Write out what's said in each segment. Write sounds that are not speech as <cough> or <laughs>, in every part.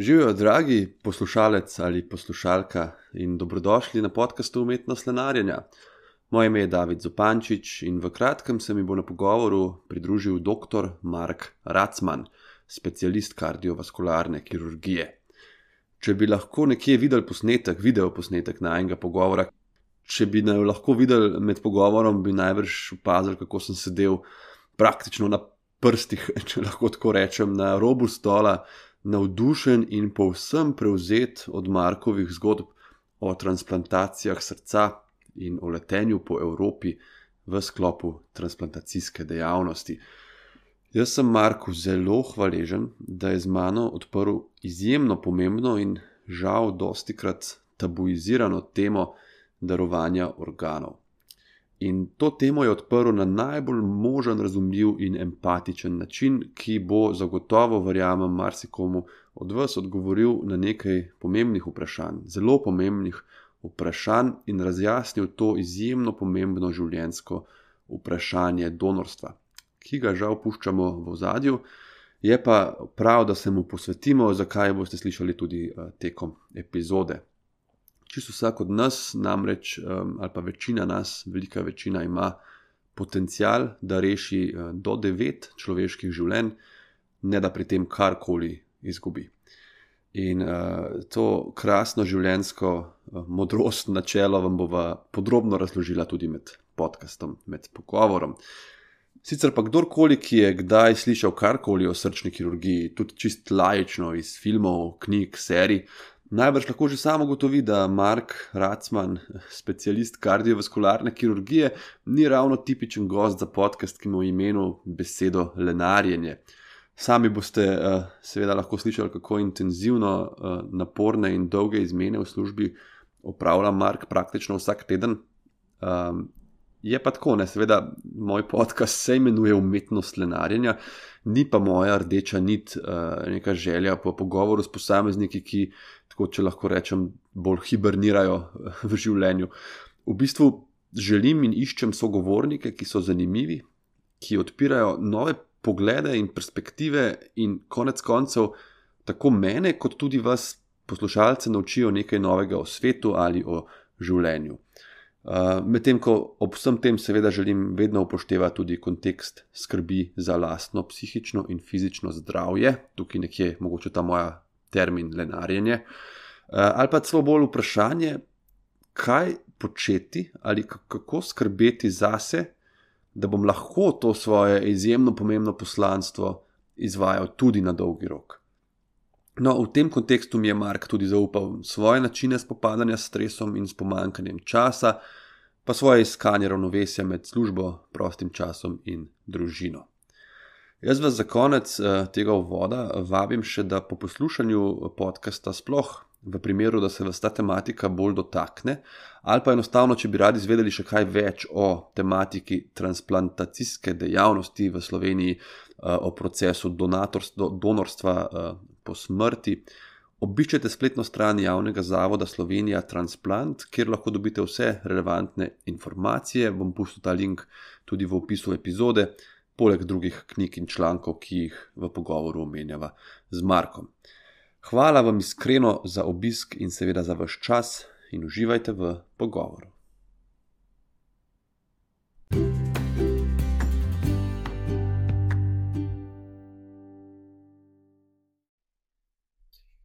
Živijo, dragi poslušalec ali poslušalka, in dobrodošli na podkastu Umetnost lenarjenja. Moje ime je David Zupančič in v kratkem se mi bo na pogovoru pridružil dr. Mark Racman, specialist kardiovaskularne kirurgije. Če bi lahko nekje videl posnetek, video posnetek najnega pogovora, če bi naj lahko videl med pogovorom, bi najbrž opazil, kako sem sedel praktično na prstih, <laughs> če lahko tako rečem, na robu stola navdušen in povsem prevzet od Markovih zgodb o transplantacijah srca in o letenju po Evropi v sklopu transplantacijske dejavnosti. Jaz sem Marku zelo hvaležen, da je z mano odprl izjemno pomembno in žal dosti krat tabuizirano temo darovanja organov. In to temo je odprl na najbolj možen, razumljiv in empatičen način, ki bo zagotovo, verjamem, marsikomu od vas odgovoril na nekaj pomembnih vprašanj, zelo pomembnih vprašanj in razjasnil to izjemno pomembno življenjsko vprašanje donorstva, ki ga žal puščamo v ozadju. Je pa prav, da se mu posvetimo, zakaj boste slišali tudi eh, tekom epizode čisto vsak od nas, namreč, ali pa večina nas, velika večina ima potencial, da reši uh, do devet človeških življenj, ne da pri tem karkoli izgubi. In uh, to krasno življenjsko uh, modrost, načelo vam bova podrobno razložila tudi med podkastom, med pogovorom. Sicer pa kdorkoli, ki je kdaj slišal karkoli o srčni kirurgiji, tudi čist lajično iz filmov, knjig, serij, Najbrž lahko že samo ugotovi, da Mark Racman, specialist kardiovaskularne kirurgije, ni ravno tipičen gost za podcast, ki ima v imenu besedo lenarjenje. Sami boste uh, seveda lahko slišali, kako intenzivno, uh, naporne in dolge izmene v službi opravlja Mark praktično vsak teden. Um, je pa tako, ne, seveda, moj podcast se imenuje Umetnost lenarjenja, ni pa moja rdeča nit, uh, neka želja po pogovoru s posamezniki, ki tako če lahko rečem, bolj hibernirajo v življenju. V bistvu želim in iščem sogovornike, ki so zanimivi, ki odpirajo nove poglede in perspektive, in konec koncev tako mene, kot tudi vas, poslušalce, naučijo nekaj novega o svetu ali o življenju. Uh, Medtem ko ob vsem tem, seveda, želim vedno upoštevati tudi kontekst skrbi za lastno psihično in fizično zdravje, tukaj nekje mogoče ta moja termin lenarjenje, uh, ali pa celo bolj vprašanje, kaj početi ali kako skrbeti zase, da bom lahko to svoje izjemno pomembno poslanstvo izvajal tudi na dolgi rok. No, v tem kontekstu mi je Mark tudi zaupal svoje načine spopadanja s stresom in s pomankanjem časa, pa svoje iskanje ravnovesja med službo, prostim časom in družino. Jaz vas za konec uh, tega uvoda vabim še, da po poslušanju podcasta sploh, v primeru, da se vas ta tematika bolj dotakne, ali pa enostavno, če bi radi izvedeli še kaj več o tematiki transplantacijske dejavnosti v Sloveniji, o procesu donorstva po smrti. Obiščite spletno stran javnega zavoda Slovenija Transplant, kjer lahko dobite vse relevantne informacije. Bom pustil ta link tudi v opisu epizode poleg drugih knjig in člankov, ki jih v pogovoru omenjava z Markom. Hvala vam iskreno za obisk in seveda za vaš čas, in uživajte v pogovoru.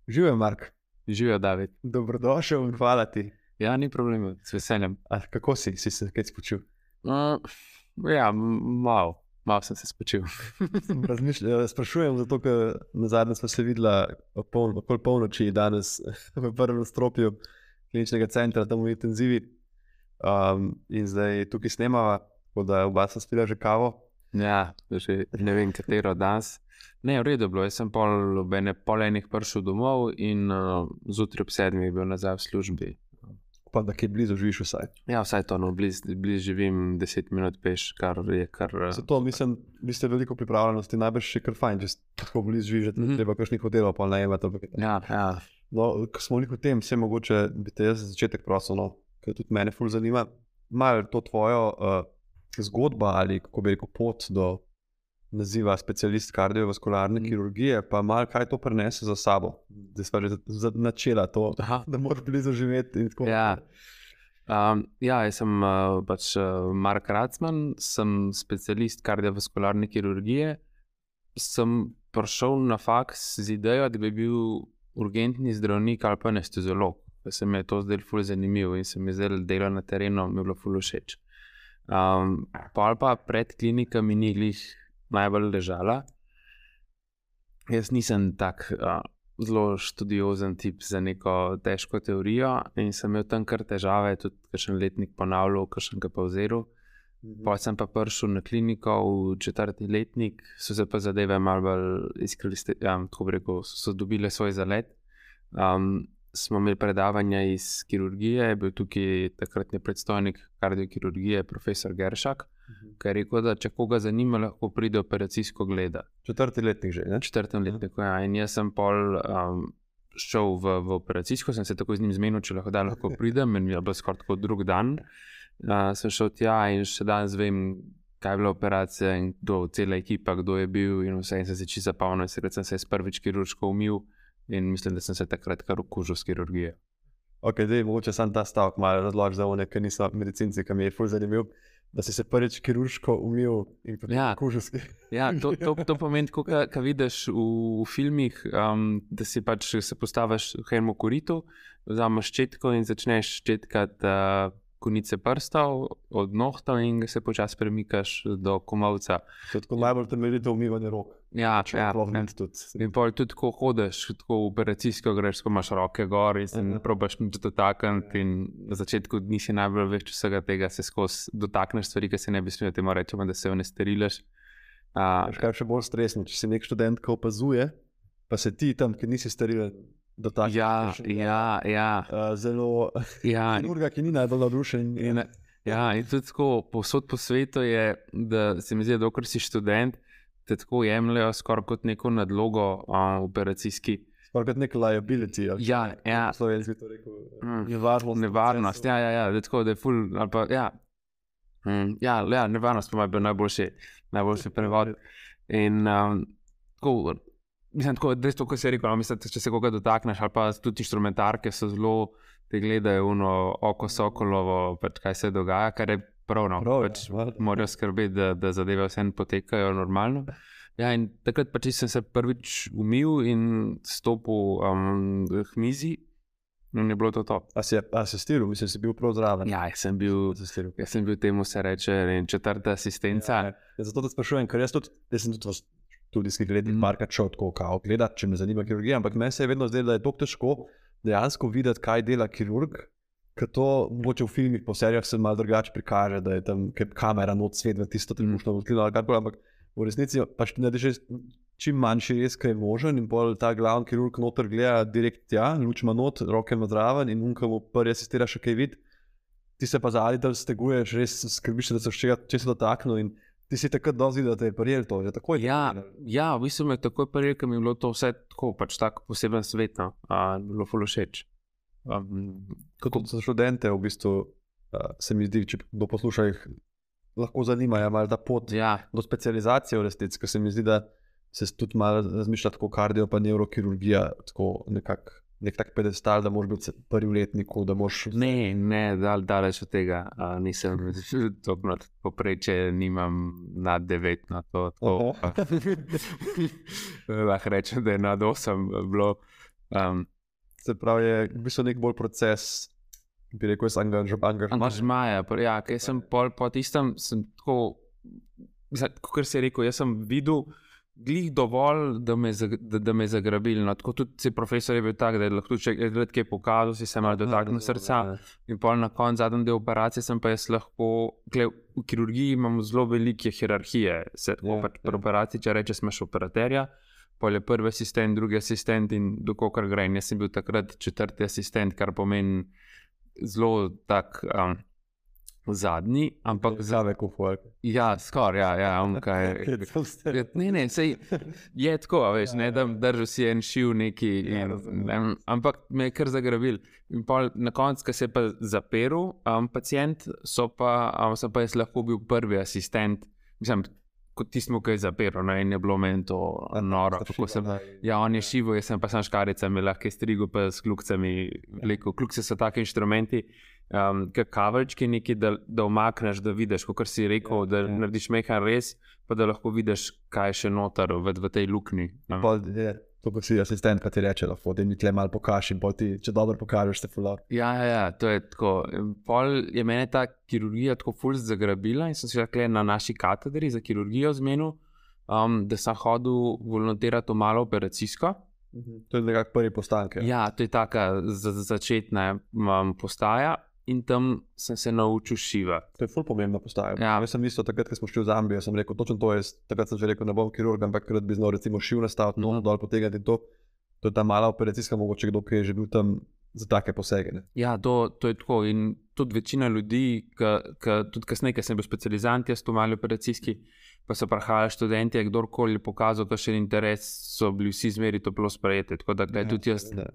Živijo, Mark. Živijo, David. Dobrodošel in hvala ti. Ja, ni problema, z veseljem. A, kako si, si se kaj spočil? Uh, ja, malo. Malo sem se spočil. Ja, sprašujem, zato ker na zadnje smo se videli okoli pol polnoči, danes <laughs> v prvem stropju kliničnega centra, tam v intenzivi. Um, in zdaj tukaj snemava, tako da oba sta spila že kavo. Ja, že ne vem, katero danes. Ne, v redu je bilo. Jaz sem pol, pol enih prišel domov in uh, zjutraj ob sedmih bil nazaj v službi pa da je blizu živiš vsaj. Ja, vsaj to, no, blizu bliz živim 10 minut peš, kar je kar. Eh, Zato mislim, da ste veliko pripravljenosti, najbrž še kar fajn, če tako blizu živiš, da mm -hmm. treba kakšnih hotelov pa najemati. Ja, ja. No, ko smo v tem, vse mogoče bi te za začetek prosil, no, ker tudi mene ful zanima. Malo to tvojo uh, zgodbo ali kako bi rekel pot do naziva specialist kardiovaskularne mm. kirurgije, pa malo kaj to prenese za sabo. zdaj smo že za- za- načela to, Aha. da moraš blizu živeti. Ja. Um, ja, jaz sem uh, pač uh, Mark Racman, sem specialist kardiovaskularne kirurgije. Sem prišel na faks z idejo, da bi bil urgentni zdravnik ali pa anesteziolog. Da se mi je to zdelo fully zanimivo in se mi je zdelo delo na terenu, mi je bilo fully všeč. Um, pol pa pred klinikami ni glih najbolj ležala. Jaz nisem tak uh, zelo študiozen tip za neko težko teorijo in sem imel tam kar težave, tudi kakšen letnik ponavljal, kakšen ga pa vzel. Pa sem pa prišel na kliniko v četrti letnik, so se pa zadeve malo bolj izkristalizirale, ja, tako rekel, so, so dobile svoj zalet. Um, smo imeli predavanja iz kirurgije, je bil tukaj takratni predstojnik kardiokirurgije, profesor Geršak, ki je rekel, da če koga zanima, lahko pride operacijsko gledati Četrti letnik že. Ne? četrtem letniku. Ja. In jaz sem pol um, šel v, v operacijsko, sem se tako z njim zmenil, če lahko, da lahko <laughs> pridem, in je bil skoraj tako drug dan. Uh, sem šel tja in še danes vem, kaj je bila operacija in kdo, cela ekipa, kdo je bil in vse. In sem se čisto zapomnil, in sem se jaz prvič kirurško umil in mislim, da sem se takrat kar okužil s kirurgijo. Ok, zdaj mogoče sam ta stavek malo razloži za one, ki niso medicinci, ki mi je ful zanimiv. Da si se prvič kirurško umil in potem Ja. kužilski. Ja, to, to, to <laughs> pomeni, ko vidiš v, v filmih, um, da si pač se postaviš v enem koritu, vzameš ščetko in začneš ščetkati uh, konice prstov od nohtov in se počasi premikaš do komovca. To je tako najbolj temeljito umivanje rok. Ja, Če ja, ja. ni tudi. In pol tudi, ko hodiš, tako v operacijsko greš, ko imaš roke gor in se Mhm. ne probaš nič dotakniti. In na začetku nisi najbolj veš vsega tega, se skozi dotakneš stvari, ki se ne bi smel, temu rečemo, da se jo ne steriliš. Uh, kaj še bolj stresno, če si nek študent, ki opazuje, pa se ti tam, ki nisi sterilen, dotakneš. ja, ja, ja, Uh, zelo. ja. <laughs> Kirurga, ki ni najbolj navdušen. In, ja, in tudi tako, povsod po svetu je, da se mi zdi, da dokler si študent, te tako jemljajo skoraj kot neko nadlogo uh, operacijski. Skoraj kot nek liability. ali Ja, ja. Slovenci bi to rekel. Mm. Nevarnost. Nevarnost, ja, ja, ja, da tako, da je ful, pa, ja. Mm, ja, ja, nevarnost pa je bil najboljši, najboljši prevod. In um, tako, mislim, tako, res to, kar si rekel, no, mislim, če se koga dotakneš, ali pa tudi inštrumentarke so zelo, te gledajo uno oko sokolovo, pač kaj se dogaja, kar je prav, no, Prav, ja, pač valjda. morajo skrbeti, da, da zadeve vse potekajo normalno. Ja, in takrat pač sem se prvič umil in stopil um, k mizi, in je bilo to to. A si, a si stiril, mislim, si bil prav zraven. Ja, jaz sem bil, jaz sem bil temu se reče četrta asistenca. Ja, ja, zato te sprašujem, ker jaz, tudi, jaz sem tudi letih Mm. mm. parkrat šel tako kao gledati, če me zanima kirurgija, ampak meni se je vedno zdelo, da je to težko dejansko videti, kaj dela kirurg. Ker to mogoče v filmih, po serijah se malo drugače prikaže, da je tam kamera not svet v tisto trenutno odkrila ali karkoli, ampak v resnici pač ti narediš čim manjši res, kaj je možen in pol ta glavni kirurg noter gleda direkt tja, luč ima not, roke ima zraven in unka mu prvi asistira še kaj vid. Ti se pa zadnji tam steguješ, res skrbiš, da se še česa dotaknil in ti si takrat dozi, da te je prijel to, že takoj. Ja, ja, v bistvu me je takoj prejel, ker mi je bilo to vse tako, pač tako poseben svet, no, a, bilo fulo všeč. Um, Kot za študente, v bistvu uh, se mi zdi, če kdo posluša, jih lahko zanima, je malo ta pot ja, do specializacije v resnici, ker se mi zdi, da se tudi malo razmišlja tako kardio, pa neurokirurgija, tako nekak, nek tak pedestal, da moraš biti prvi v letniku, moraš. ne, ne, dal, daleč od tega, a, nisem <laughs> tako nad poprečje, nimam nad 9 na to. To <laughs> Lahko rečem, da je nad 8 bilo. Um, Se pravi, je v bistvu nek bolj proces, bi rekel, jaz angažman. Angažmaja, pr- ja, ker sem pol po tistem, sem tako, kot se je rekel, jaz sem videl glih dovolj, da me, da, da me je zagrabil. No, tako tudi si profesor je bil tak, da je lahko če je kaj pokazal, si se malo dotaknil srca. In pol na koncu zadnji del operacije sem pa jaz lahko, gle, v kirurgiji imamo zelo velike hierarhije. Se, Ja, ja, pač ja. pri operaciji, če rečeš, imaš operaterja. Pol je prvi asistent, drugi asistent in dokaj kar gre. In jaz sem bil takrat četrti asistent, kar pomeni zelo tak um, zadnji, ampak za, zave kufuaj. ja, skoraj, ja, ja, um, kaj. <laughs> Ja, Ne, ne, sej je tako, veš, ne, da držal si en šiv neki, Ja, in, ne, ampak me je kar zagrabil. In pol na koncu, ko se je pa zaprl um, pacijent, so pa, um, sem pa jaz lahko bil prvi asistent. Mislim, kot tismo, ki je zapiral, no, in je bilo meni to noro. kako sem- Ja, on je šivo, jaz sem pa sam škaricami, lahko je strigo, pa s kljukcami vlekel. Kljukce so taki inštrumenti, um, kot kaveljčki, neki, da, da omakneš, da vidiš, kot si rekel, ja, da ja. ja. narediš mehan res, pa da lahko vidiš, kaj je še noter v, v tej luknji. je To, ko si asistent, pa ti reče, lahko da mi tle malo pokaži, in ti, če dobro pokažeš, te fulano. Ja, ja, ja, to je tako. Pol je mene ta kirurgija tako fulz zagrabila in sem se rekla na naši katedri za kirurgijo zmenil, um, da sem hodil volontirati v malo operacijsko. To je nekako prvi postanek. Ja, to je taka za začetna um, postaja in tam sem se naučil šivati. To je ful pomembna postaja. Ja. Jaz sem isto takrat, ko smo šli v Zambijo, sem rekel, točno to je. Takrat sem že rekel, ne bom kirurg, ampak rad bi znal recimo šiv nastaviti, no, dol potegniti to. To je ta mala operacijska, mogoče kdo, ki je že bil tam za take posege. Ne. Ja, to, to je tako. In tudi večina ljudi, ki, ki, tudi kasneje, ki sem bil specializant, jaz tu mali operacijski, pa so prihajali študenti, kdorkoli je pokazal kakšen interes, so bili vsi zmeri toplo sprejeti. Tako da ja, tudi jaz Ne.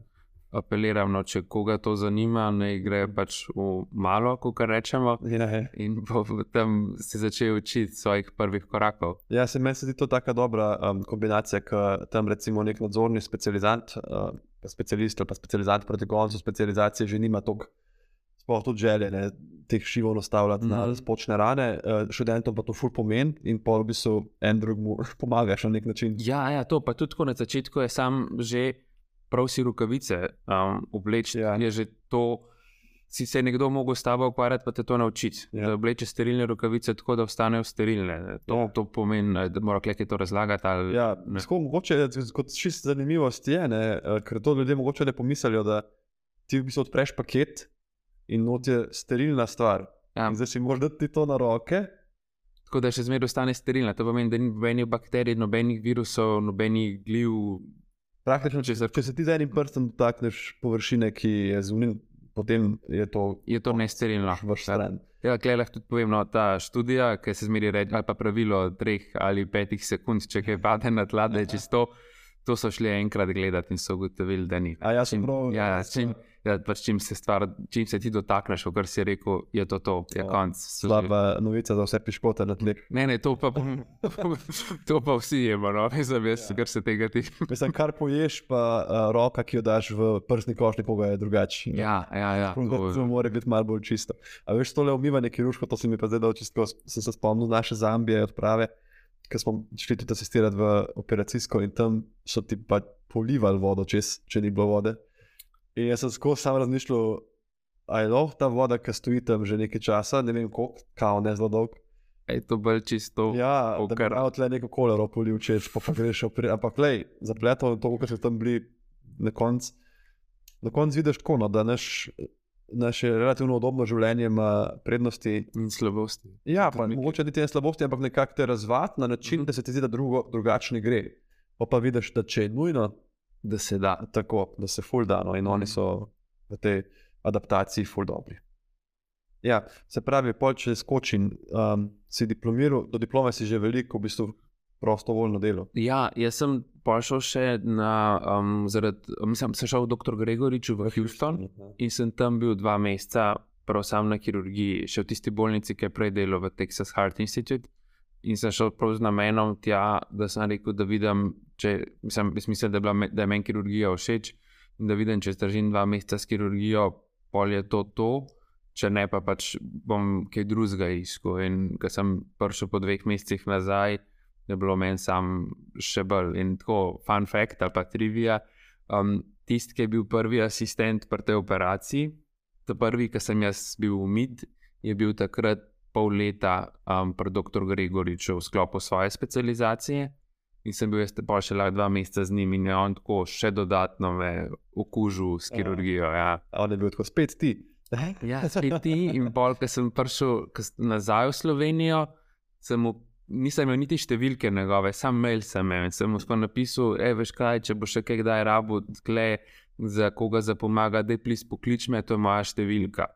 Apeliram, no, če koga to zanima, naj gre pač v malo, kot rečemo. Ja, ja. In bo tam se začel učiti svojih prvih korakov. Ja, se meni zdi to tako dobra um, kombinacija, ker tam recimo nek nadzorni specializant, uh, specialist ali pa specializant proti koncu specializacije že nima toliko. Sploh tudi želje, ne, teh šivov nastavljati mm -hmm. na Mhm. spočne rane, uh, študentom pa to ful pomeni in pa v bistvu en drugemu <laughs> pomagaš na nek način. Ja, ja, to pa tudi na začetku je sam že prav si rokavice um, obleči. Ja. Je že to, si se nekdo mogel s tabo ukvarjati, pa te to naučiti. Ja. Da obleče sterilne rokavice tako, da ostanejo sterilne. To, Ja. to pomeni, da mora kleki to razlagati. Ali, Ja, tako, mogoče kot čist zanimivost je, ne, eh, ker to ljudje mogoče ne pomislijo, da ti v bistvu odpreš paket in not je sterilna stvar. Ja. In zdaj si moraš dati to na roke. Tako da še zmeraj ostane sterilna. To pomeni, da ni nobenih bakterij, nobenih virusov, nobenih gljiv. Praktično, če, se- če se ti z enim prstom dotakneš površine, ki je zunaj, potem je to Je to nesterilno. vrš stran. Ja, klej lahko tudi povem, no, ta študija, ki se zmeri reči, ali pa pravilo treh ali petih sekund, če kaj pade na tla, da je čisto. To so šli enkrat gledati in so ugotovili, da ni. A jaz sem prav. ja, ja, čim, ja, pač čim, se stvar, čim se ti dotakneš, kar si rekel, je to to, je Ja, konc. Slaba novica za vse piškote na tleh. Ne, ne, to pa, <laughs> to pa vsi jemo, no, vem, jaz, Ja. kar se tega tiče. Mislim, kar poješ, pa uh, roka, ki jo daš v prsni košnik, pa je drugače. Ja, ja, ja. To To, mora biti malo bolj čisto. A veš, tole umivanje kirurško, to se mi pa zdaj dal čisto, sem se spomnil naše zambije odprave, ker smo šli tudi asistirati v operacijsko in tam so ti pa polivali vodo, čez, če ni bilo vode. In jaz sem skozi sam razmišljal, a je lahko ta voda, ki stoji tam že nekaj časa, ne vem koliko, kao ne zelo dolg. je to bolj čisto. Ja, da kakor- prav tle neko kolero polil, čez, pa, pa greš opri. Ampak, lej, zapletalo je to, kar so tam bili na koncu. Na koncu vidiš tako, no, da naš, naše relativno udobno življenje ima prednosti. In slabosti. Ja, pa, mogoče niti ne slabosti, ampak nekako te razvati na način, Mhm. da se ti zdi, da drugo, drugače ne gre. Pa, pa vidiš, da če je nujno, Da se da. tako, da se full da, no, in oni Mhm. so v tej adaptaciji full dobri. Ja, se pravi, pol če skočim, um, si diplomiral, do diplome si že veliko, v bistvu prostovoljno delo. Ja, jaz sem prišel še na, um, zaradi, mislim, sem šel v dr. Gregoriču v Houston in sem tam bil dva meseca, prav sam na kirurgiji, še v tisti bolnici, ki je prej delal v Texas Heart Institute. In sem šel prav z namenom tja, da sem rekel, da vidim, če mislim, jaz mislim da, je bila, da je meni kirurgija všeč in da vidim, če zdržim dva meseca s kirurgijo, pol je to to, če ne pa pač bom kaj drugega iskal. In ko sem prišel po dveh mesecih nazaj, je bilo meni sam še bolj. In tako, fun fact ali pa trivia. Um, Tisti, ki je bil prvi asistent pri tej operaciji, ta prvi, ki sem jaz bil umit, je bil takrat pol leta um, pri dr. Gregoriču v sklopu svoje specializacije. In sem bil jaz pa še lahko dva meseca z njim in je on tako še dodatno me okužil s kirurgijo. Ja. A on je bil tako spet ti. Ja, <laughs> spet ti. In pol, ko sem prišel nazaj v Slovenijo, sem mu, nisem imel niti številke njegove, sam mail sem imel in sem mu tako napisal, e, veš kaj, če bo še kaj kdaj rabo, tkle, za koga za pomaga, da je plis poklič me, to je moja številka.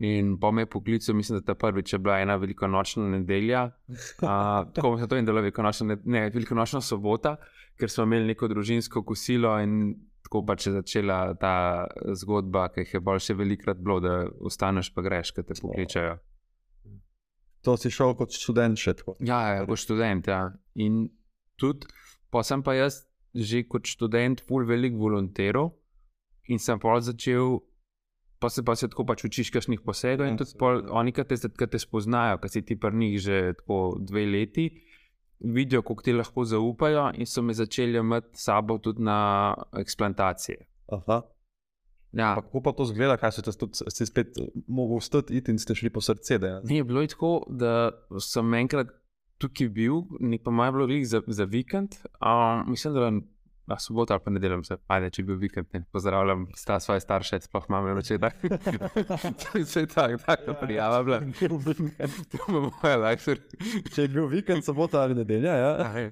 In po me poklical, mislim, da ta prvič je bila ena velikonočna nedelja. <laughs> A, tako se to in delo velikonočna, ne, ne, velikonočna sobota, ker smo imeli neko družinsko kosilo in tako pač je začela ta zgodba, ki jih je bolj še velikrat bilo, da ostaneš pa greš, ker te pokličajo. To si šel kot študent še tako. Ja, ja, kot študent. Ja. In tudi, pa sem pa jaz že kot študent, ful velik volonterov in sem pa začel. Pa se pa se tako pač učiš, kakšnih posegov. In tudi pol, oni, ki te, ki te spoznajo, ki si ti pri njih že tako dve leti, vidijo, kako ti lahko zaupajo, in so me začeli imeti sabo tudi na eksplantacije. Aha. Ja, Pa kako pa to zgleda, kaj se ti si spet mogel vstati iti in ste šli po srce? Da, Ni bilo je tako, da sem enkrat tukaj bil, ni pa maj bilo za, za vikend. Um, mislim, da na soboto ali pa nedeljo se pade, če je bil vikend. Ne. Pozdravljam sta svoje starše, sploh imam reči, da <laughs> je tako, tako prijava bila. <laughs> To bo moja lajša. Če je bil vikend, sobota ali nedelja, ja. <laughs>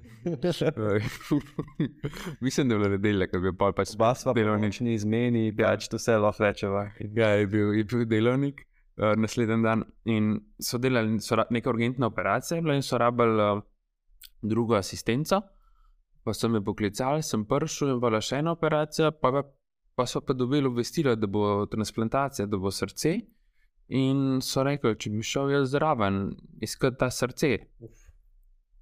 Mislim, da je bilo nedelja, ker bi pol pač Oba sva delovnik. ni izmeni, pač to vse lahko rečeva. Ja, je bil, je bil delovnik uh, naslednji dan in so delali so urgentne operacije, bile in so rabili uh, drugo asistenco. Pa so me poklicali, sem prišel in bila še ena operacija, pa, pa, pa so pa dobili obvestilo, da bo transplantacija, da bo srce. In so rekli, če bi šel jaz zraven, iskati ta srce.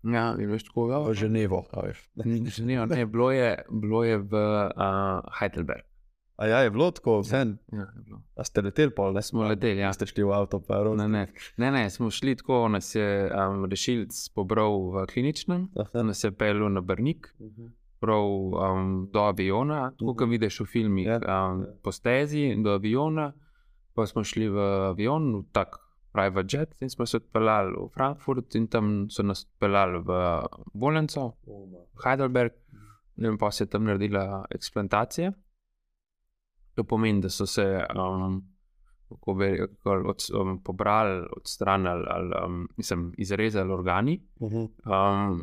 Ja, in veš, tako V je. Ženevo, a veš. Ne, ne, bilo je, bilo je v uh, Heidelberg. A ja, je bilo tako, vse. Ja, je bilo. A ste leteli pol, ne? Smo leteli, ja. Ste šli v avto, pa je Ne, ne, ne, ne, smo šli tako, nas je um, rešilc pobral v kliničnem, Aha. nas je pel na Brnik, prav um, do aviona, tako kot Mhm. vidiš v filmih, Ja, um, ja. po stezi do aviona, pa smo šli v avion, v tak private jet in smo se odpeljali v Frankfurt in tam so nas odpeljali v bolnico, v Heidelberg, in pa se je tam naredila eksplantacija. To pomeni, da so se um, kako bi rekel, od, um, pobrali, odstranili, ali, um, mislim, izrezali organi. Mhm. Um,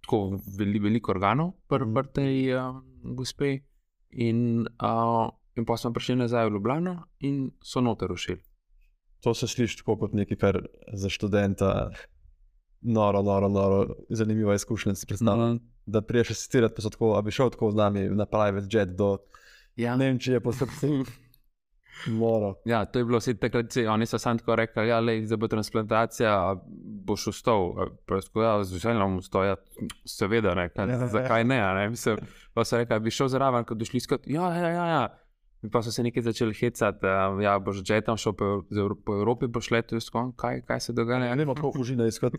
tako veli, veliko organov, pri Mhm. tej um, gospe. In, uh, in pa smo prišli nazaj v Ljubljano in so noter rušili. To se sliši tako kot nekaj, kar za študenta noro, noro, noro, zanimiva izkušnja. Si predstavljam, Mhm. da priješ asistirati, pa so tako, a bi šel tako z nami na private jet do Ja. Nemčije po srcu. Ja, to je bilo vse takrat, oni so samo tako rekli, da ja, zdaj bo transplantacija, boš vstal. Tako, Ja, z veseljem bom vstal, ja, seveda, ne, kaj, Ja, ja. zakaj ne. ne? Mislim, pa so rekli, "A bi šel zraven, ko došli skrat. Ja, ja, ja. ja. In pa so se nekaj začeli hecati, da ja, boš že tam šel po, po Evropi, boš letel, tako, kaj, kaj se dogaja. Ja, ne vem, kako užina <laughs> iskati.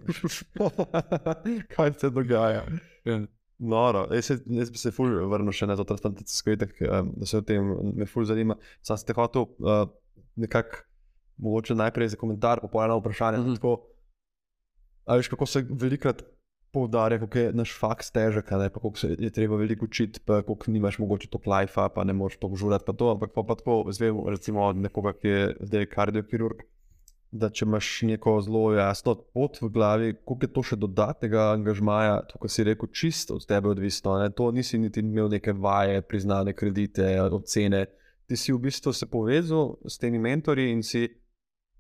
Kaj se dogaja? Ja. Noro, jaz, se, jaz bi se ful vrnil še na to transplantacijsko itek, um, da se o tem me ful zanima. Sam ste hotel uh, nekako, mogoče najprej za komentar, pa po eno vprašanje. Mm. -hmm. tako, a veš, kako se velikrat poudarja, kako je naš faks težek, ne, pa kako se je treba veliko učiti, pa kako nimaš mogoče to klajfa, pa ne moreš to žurati, pa to, ampak pa, pa tako zvem, recimo od nekoga, ki je zdaj kardiokirurg, da če imaš neko zelo jasno pot v glavi, koliko je to še dodatnega angažmaja, to, kar si rekel, čisto od tebe odvisno. Ne? To nisi niti imel neke vaje, priznane kredite, ocene. Ti si v bistvu se povezal s temi mentorji in si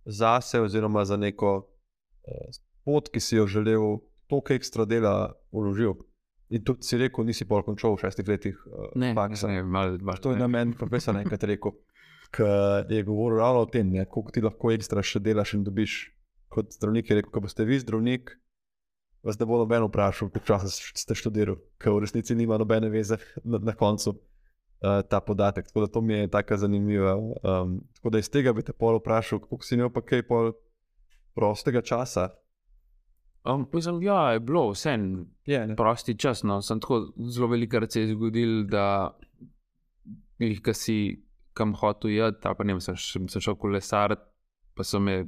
zase, oziroma za neko eh, pot, ki si jo želel, toliko ekstra dela vložil. In tudi si rekel, nisi pol končal v šestih letih uh, Ne, faksa. ne, malo, malo, To je na meni profesor enkrat rekel, ki je govoril ravno o tem, ne, koliko ti lahko ekstra še delaš in dobiš. Kot zdravnik je rekel, ko boste vi zdravnik, vas ne bo noben vprašal, koliko časa ste študirali, ker v resnici nima nobene veze na, na koncu uh, ta podatek. Tako da to mi je tako zanimivo. Um, tako da iz tega bi te pol vprašal, koliko si imel pa kaj pol prostega časa. Um, mislim, ja, je bilo vse en ne? prosti čas. No. Sem tako zelo velikokrat se je zgodil, da jih, ki si kam hotel jeti, ali pa ne vem, sem, sem šel kolesariti, pa so me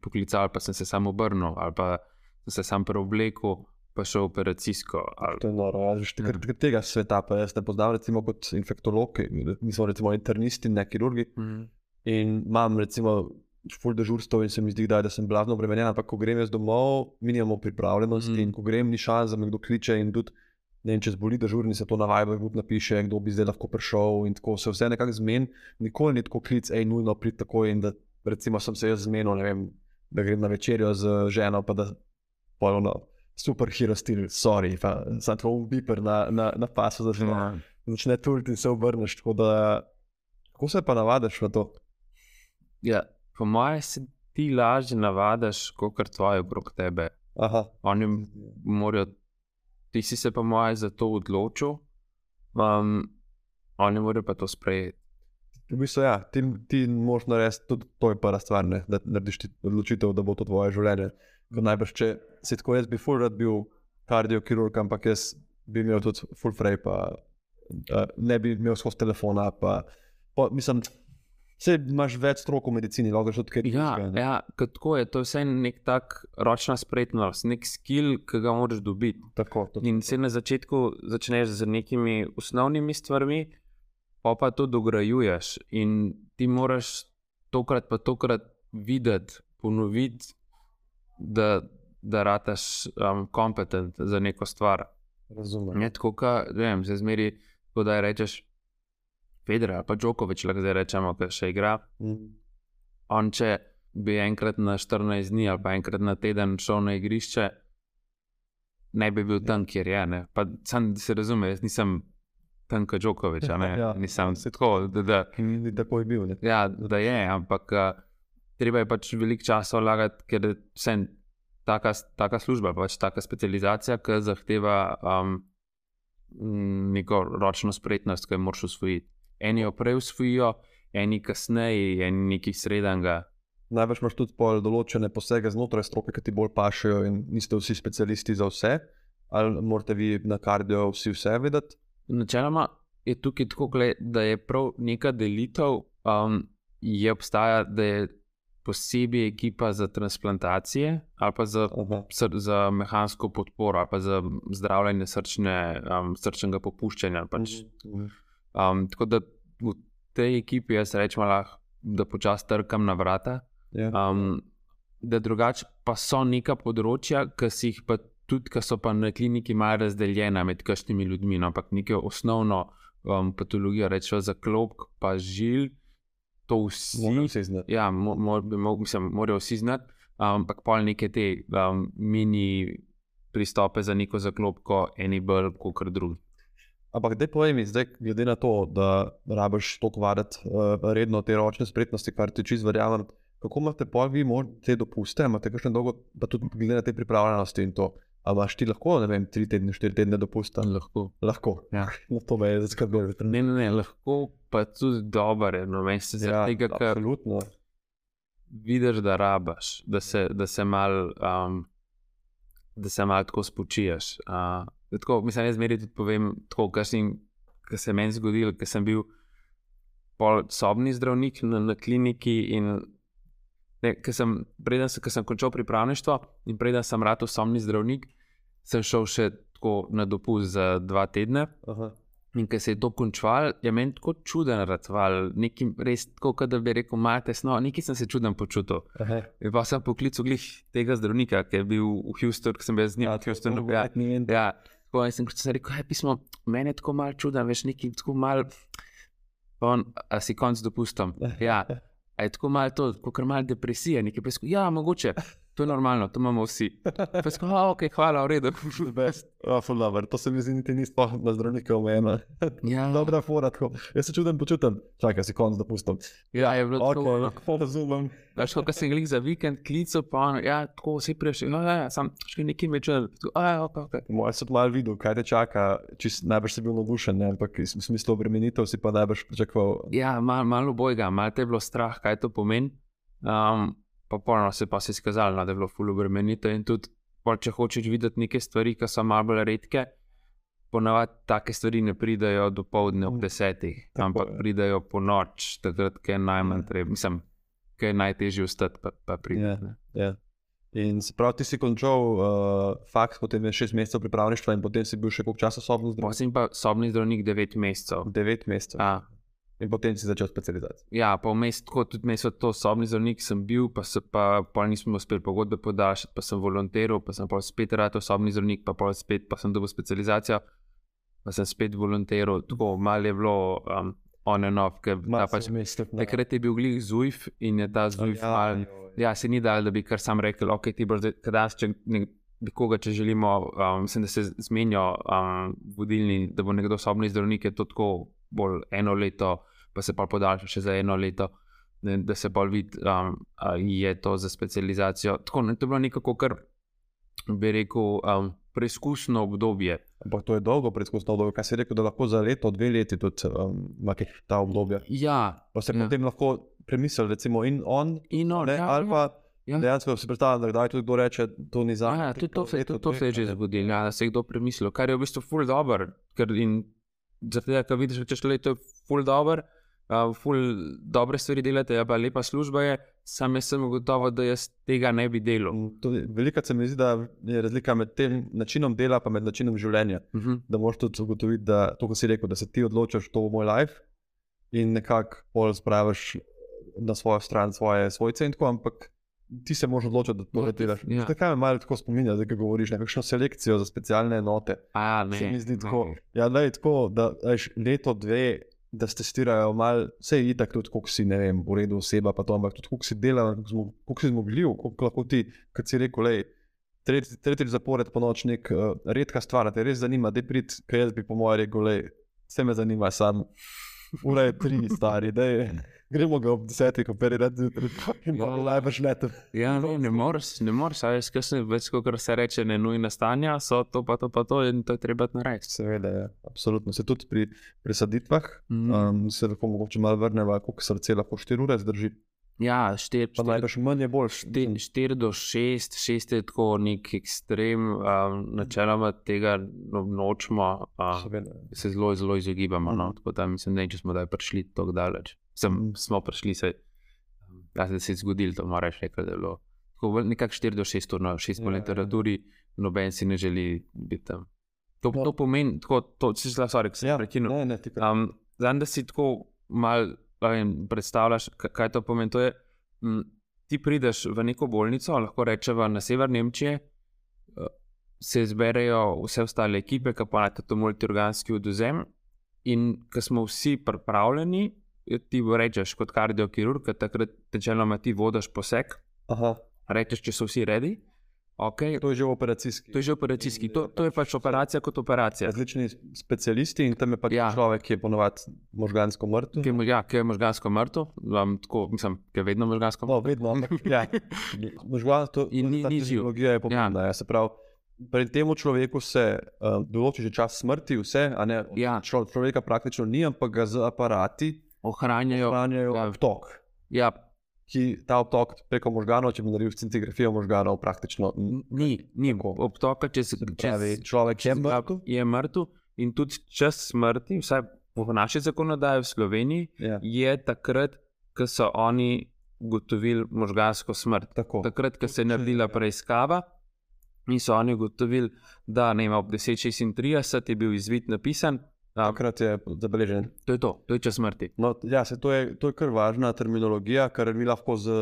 poklicali, pa sem se sam obrnil, ali pa sem se sam preoblekel, pa šel operacijsko. Ali, To je noro. Ja, že Ja. tega, tega sveta pa jaz ne poznam, recimo kot infektolog, mi smo recimo internisti, ne kirurgi. mm. In imam, recimo, ful dežurstv in se mi zdi, kdaj, da sem blazno obremenjen, ampak ko grem jaz domov, mi nimamo pripravljenosti Mhm. mm. in ko grem, ni šans, da me kdo kliče in tudi, ne vem, če zboli dežurni, se to na Viber tudi napiše, kdo bi zdaj lahko prišel in tako se vse nekako zmeni. Nikoli ni tako klic, hej, nujno prid takoj in da recimo sem se jaz zmenil, ne vem, da grem na večerjo z ženo, pa da polno. Super hero stil, sorry, pa sem tako biper na, na, na pasu začne, Ja. začne turiti in se obrneš. Tako da, kako se pa navadiš na to? Ja, po mojem se ti lažje navadiš, kot tvoje okrog tebe. Aha. Oni morajo, ti si se pa moje za to odločil, um, oni morajo pa to sprejeti. V bistvu, ja, ti, ti moraš narediti, tudi to je prva stvar, ne, da narediš odločitev, da bo to tvoje življenje. Kot najbrž, če si tako jaz bi full rad bil kardiokirurg, ampak jaz bi imel tudi full frame, pa uh, ne bi imel skozi telefona. Pa, pa, mislim, Vse imaš več strok v medicini, lahko že odkriješ. Ja, ja tako je, to je vse nek tak ročna spretnost, nek skill, ki ga moraš dobiti. Tako, In se na začetku začneš z nekimi osnovnimi stvarmi, pa pa to dograjuješ. In ti moraš tokrat pa tokrat videti, ponoviti, da, da rataš um, kompetent za neko stvar. Razumem. Je tako, da se zmeri, da rečeš. Federer ali pa Djokovic, lahko zdaj rečemo, da še igra. On, če bi enkrat na 14 dni ali pa enkrat na teden šel na igrišče, ne bi bil tam, kjer je. Ne? Pa sam se razume, jaz nisem tam kot Djokovic, <laughs> Ja, nisem tako, da, da, In tako je bil. Ne? ja, da je, ampak uh, treba je pač veliko časa vlagati, ker je taka, taka služba, pač taka specializacija, ki zahteva um, neko ročno spretnost, ki jo moraš usvojiti. Eni jo prej usvojijo, eni kasneje, eni nekaj srednjega. Največ imaš tudi pol določene posege znotraj stroke, ki ti bolj pašejo, in niste vsi specialisti za vse. Ali morate vi na kardio vsi vse vedeti? Načeloma je tukaj tako, da je prav neka delitev, um, je obstaja, da je posebej ekipa za transplantacije ali pa za, sr, za mehansko podporo ali pa za zdravljenje srčne, um, srčnega popuščanja. Pač. Mhm. Um, tako da v tej ekipi jaz rečem, lahko, da počasi trkam na vrata. Ja. Um, da drugače pa so neka področja, ki si jih pa tudi, ki so pa na kliniki malo razdeljena med kakšnimi ljudmi, no, ampak neko osnovno um, patologijo, rečemo za klop, pa žil, to vsi. Vsi znati. Ja, mo, mo, mo, mislim, morajo vsi znati, um, ampak pol neke te um, mini pristope za neko zaklopko, eni bolj kot drugi. Ampak, da povej mi, zdaj, glede na to, da rabiš toliko vaditi uh, redno te ročne spretnosti, kar ti čez verjamem, kako imate pa vi možno te dopuste, imate kakšne dolgo, pa tudi glede na te pripravljenosti in to. A imaš ti lahko, ne vem, tri tedne, štiri tedne dopusta? Lahko. Lahko. Ja. <laughs> No, to me je zdaj skrbelo. Ne, ne, ne, lahko pa tudi dobro, no, meni se zdi, Ja, tega, ker absolutno. vidiš, da rabaš, da se, da se mal. Um, Da se malo tako spočiješ. Uh, tako, mislim, jaz zmeraj tudi povem, tako, kar, kar se je meni zgodilo, ker sem bil pol sobni zdravnik na, na kliniki. In, ne, ker sem, preden sem, sem končal pripravništvo in preden sem rad sobni zdravnik, sem šel še tako na dopust za dva tedne. Aha. In ker se je to končalo, je meni tako čuden ratval, nekaj res tako, da bi rekel, malo tesno, nekaj sem se čuden počutil. Aha. In pa sem poklical glih tega zdravnika, ki je bil v Houstonu, ki sem bil z njim. Ja, to ja, ja. Tako, in sem sem rekel, hej, pismo, meni je tako malo čuden, veš, nekaj tako malo. Pa On, a si konc dopustom. Ja, a je tako malo to, kot malo depresija, nekaj pesko. Ja, mogoče, to je normalno, to imamo vsi. Pesko, a, ok, hvala, v redu. Best. Ful dobro. To se mi zdi, niti ni sploh na zdravnika omejeno. Ja, Dobra fora, tako. Jaz se čudem počutim. Čakaj, si konc dopustom. ja, je bilo tako. ono. Ok, <laughs> razumem. Veš, ko sem jih za vikend klical, pa on, ja, tako vsi prišli, no, ja, ja, sam še nekaj me čutil. Ja, ok, ok. Moj sem malo videl, kaj te čaka. Čist, najbrž si bil navdušen, ne? ampak v smislu obremenitev si pa najbrž pričakoval. Ja, malo mal bojga, malo te je bilo strah, kaj to pomeni. Um, pa polno se pa se no, da je bilo ful obremenitev in tudi, pol, če hočeš videti neke stvari, ki so malo bolj redke, ponavadi take stvari ne pridajo do povdne ob desetih, Tako ampak je. pridajo po noč, takrat, ko je najmanj Ja. treba, mislim, ko je najtežje vstati, pa, pa pride. Ja. Ja. In se pravi, ti si končal uh, faks, potem je šest mesecev pripravništva in potem si bil še koliko časa sobni zdravnik? Potem pa sobni zdravnik 9 mesecev. Devet mesecev. A, In potem si začel specializacijo. Ja, pa vmes tako tudi mes od to sobni zdravnik sem bil, pa se pa pol nismo uspeli pogodbe podaljšati, pa sem volonteril, pa sem pol spet rad osobni zdravnik, pa pol spet pa sem dobil specializacijo, pa sem spet volonteril, tako malo je bilo um, on and off, pač, takrat je bil glih ZUIF in je ta ZUIF ja, mal, ja, se ni dal, da bi kar sam rekel, ok, ti boš danes, če ne, nekoga, če želimo, um, mislim, da se zmenijo um, vodilni, da bo nekdo osobni zdravnik, je to tako bolj eno leto, pa se pa podaljša še za eno leto. da se bolj vidi, um, je to za specializacijo. Tako, ne, to je bilo nekako, kar bi rekel, um, preizkusno obdobje. Ampak to je dolgo preizkusno obdobje. Kaj si rekel, da lahko za leto, dve leti tudi um, ima kaj ta obdobje. Ja, Pa se Ja. potem lahko premisli, recimo, in on, in on, ne, ja, ali pa ja. dejansko si predstavljam, da kdaj tudi kdo reče, to ni za Ja, tudi to, se, tudi to se je že zgodilo, ja, da se je kdo premislil, kar je v bistvu ful dobr. Ker in tega, ker vidiš, da češ leto je ful dobr, uh, ful dobre stvari delate, pa lepa služba je, sam jaz sem gotovo, da jaz tega ne bi delal. Velika se mi zdi, da je razlika med tem načinom dela in načinom življenja. Uh -huh. Da moraš tudi ugotoviti, da to, kar si rekel, da se ti odločiš, to bo moj life in nekako bolj spraviš na svojo stran svoje svojce in tako, ampak ti se moraš odločiti, da to ne delaš. ja. Zakaj me malo tako spominja, da govoriš nekakšno selekcijo za specialne enote? A ne. Se mi zdi ne. tako. Ja, da je tako, da veš, leto, dve, da se testirajo malo, vse je itak tudi, koliko si, ne vem, v redu oseba, pa to, ampak tudi koliko si dela, koliko, si zmogljiv, koliko lahko ti, kot si rekel, lej, tretji, tretji zapored po noč nek uh, redka stvar, te res zanima, da prid, kaj jaz bi po mojem rekel, lej, vse me zanima, sam, ura je tri, stari, da je. Gremo ga ob desetih, operirati zjutraj, Ja. najbrž ne te. Ja, ne, ne moreš, ne moreš, a veš, kasneje več, kot se reče, ne nujna stanja, so to pa to pa to in to je treba narediti. Seveda, ja, absolutno. Se tudi pri presaditvah, Mhm. um, se lahko mogoče malo vrnemo, koliko srce lahko 4 ure zdrži. Ja, štiri, Pa štiri, najbrž manj je boljš. 4 do 6, 6 je tako nek ekstrem, um, načeloma tega no, nočemo, uh, se zelo, zelo izogibamo. No? Tako da mislim, da če smo zdaj prišli tako daleč. Sem, Mhm. smo prišli, se, ja, da se je zgodilo, to moraš reči, da je bilo. Tako vel- nekako 4 do 6 ur, no, 6 po Ja, ja. literaturi, noben si ne želi biti tam. To, No. to pomeni, tako, to si zelo sorry, ki sem Ja, prekinil. ne, ne, ti kar- Um, Zdaj, da si tako mal a vem, predstavljaš, ka- kaj to pomeni. To je, m, ti prideš v neko bolnico, lahko rečemo na sever Nemčije, eh, se zberejo vse ostale ekipe, ki pa imajo to multiorganski oduzem. In ko smo vsi pripravljeni, ti rečeš kot kardiokirurg, takrat načeloma ti vodiš poseg, Aha, rečeš, če so vsi redi. Okay, to je že operacijski. to je že operacijski, to, to je pač operacija kot operacija. Različni specialisti in tam je pač Ja. človek, ki je ponovadi možgansko mrtev. Ki ja, ki je možgansko mrtev, um, tako, mislim, ki je vedno možgansko No, vedno, ampak ja. <laughs> možgansko In ni- ni živ. fiziologija je pomembna. Ja. Ja, se pravi, pri tem človeku se uh, določi že čas smrti, vse, a ne Ja. Člo, človeka praktično ni, ampak ga z aparati ohranjajo. ohranjajo ja. obtok. Ja, Ki ta obtok preko možganov, če bi naredil scintigrafijo možganov, praktično ni, ni Tako. obtoka, če se pravi, človek je mrtev. Je mrtev in tudi čas smrti, vsaj po naši zakonodaji v Sloveniji, Ja. je takrat, ko so oni ugotovili možgansko smrt. Tako. Takrat, ko se je naredila preiskava in so oni ugotovili, da ne ob 1036 je bil izvid napisan, da, Takrat je zabeležen. to je to, to je čas smrti. No, ja, se, to, je, to je kar važna terminologija, ker mi lahko z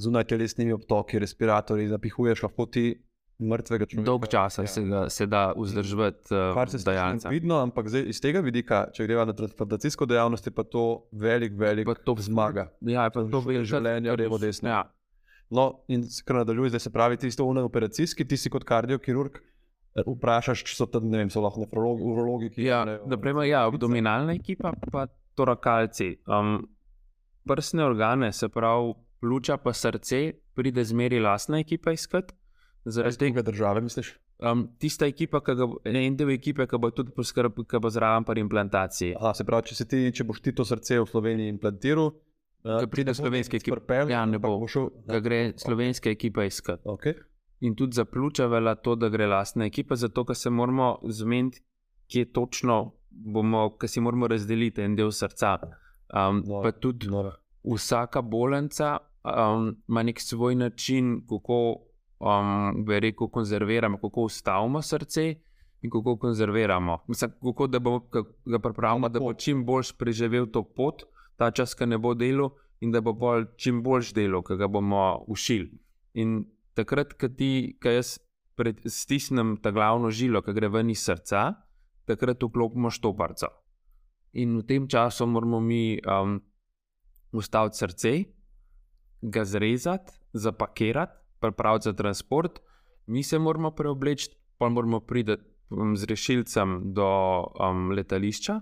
zunaj telesnimi obtoki, respiratorji zapihuješ, lahko ti mrtvega človeka. Dolg časa ja. se, ga, se da vzdrževati uh, Kar se sliši vidno, ampak zdaj, iz tega vidika, če greva na transplantacijsko dejavnost, je pa to velik, velik Pa to zmaga. Ja, je pa to Življenje, veliko levo, desno. Ja, No, in kar nadaljuje, zdaj se pravi, ti si to unaj operacijski, ti si kot kardiokirurg. Vprašaš, če so tam, ne vem, so lahko nefrologi, urologi, ja, jemljejo naprimer, ja, abdominalna ekipa, pa torakalci. Um, prsne organe, se pravi, pljuča pa srce, pride zmeri lastna ekipa iskat. Zaradi tega države, misliš? um, tista ekipa, ki ga, bo- en del ekipe, ki bo tudi poskrbel, ki bo zraven pri implantaciji. Aha, se pravi, če, ti, če boš ti to srce v Sloveniji implantiral, Ko pride ne slovenski nic ekip. pripeljal, Ja, ne bo. šel. Ga gre slovenska ekipa iskat. Okay. In tudi za pljuča velja to, da gre lastna ekipa, zato ker se moramo zmeniti, kje točno bomo, ker si moramo razdeliti en del srca. Um, No, pa tudi no. vsaka bolnica um, ima nek svoj način, kako um, bi rekel, konzerviramo, kako ustavimo srce in kako konzerviramo. Mislim, kako da ka- ga pripravimo, da bo čim boljš preživel to pot, ta čas, ki ne bo delal, in da bo bolj, čim boljš delal, ki ga bomo ušili. In takrat, ko ti, ko jaz pred, stisnem ta glavno žilo, ki gre ven iz srca, takrat vklopimo štoparco. In v tem času moramo mi um, ustaviti srce, ga zrezati, zapakirati, pripraviti za transport, mi se moramo preobleči, pa moramo priti um, z rešilcem do um, letališča,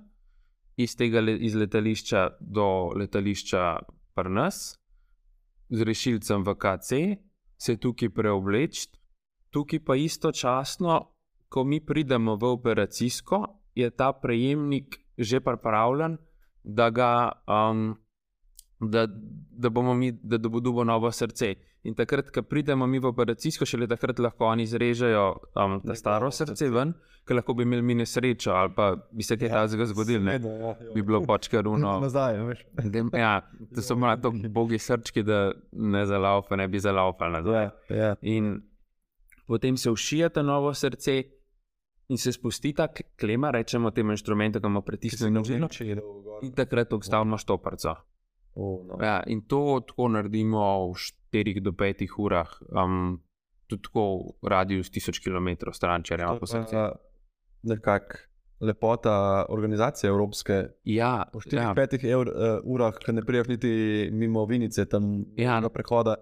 iz tega le, iz letališča do letališča pri nas, z rešilcem v KC, se tukaj preobleči, tukaj pa istočasno, ko mi pridemo v operacijsko, je ta prejemnik že pripravljen, da, ga, um, da, da bomo mi, da, bo dobil novo srce. In takrat, ko pridemo mi v operacijsko, šele takrat lahko oni izrežejo um, to staro srce ven, ker lahko bi imeli mi nesrečo ali pa bi se kaj takega zgodilo. ne. Seveda, ja, ja. Bi bilo pač kar <laughs> uno. Nazaj, veš. Dem- Ja, to so malo tako bogi srčki, da ne zalaupa, ne bi zalaupali nazaj. Ja, ja. In potem se ušije to novo srce in se spusti ta klema, rečemo temu inštrumentu, ki ima pritisnjeno je dolgo gor. In takrat ustavimo štoparco. O, no. Ja, in to tako naredimo v 4 do 5 urah, um, tudi tako v radius 1000 km stran, če rečemo po srcu. Nekako lepota organizacije evropske. Ja, Po ja, 4-5 ja. uh, urah, ki ne priješ niti mimo Vinice, tam Ja. ja. prehoda.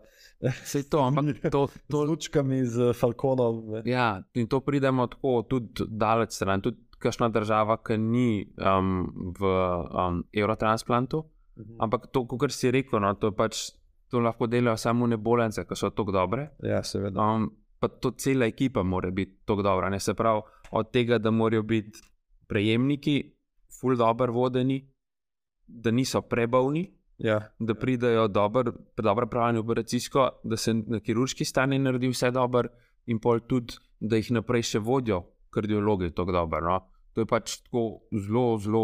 sej to, ampak <laughs> to, Z to, lučkami, z falkonom. Ne. Ja, in to pridemo tako tudi daleč stran. Tudi kakšna država, ki ni um, v um, Eurotransplantu, ampak to, kot si rekel, no, to, pač, to lahko delajo samo nebolence, ki so tako dobre. Ja, seveda. Um, pa to cela ekipa mora biti tako dobra. Ne? Se pravi, od tega, da morajo biti prejemniki, ful dobro vodeni, da niso prebavni, Ja. da pridejo dobro, dobro pravljeno operacijsko, da se na kirurški strani naredi vse dobro, in pol tudi, da jih naprej še vodijo kardiologi tako dobro. No? To je pač tako zelo, zelo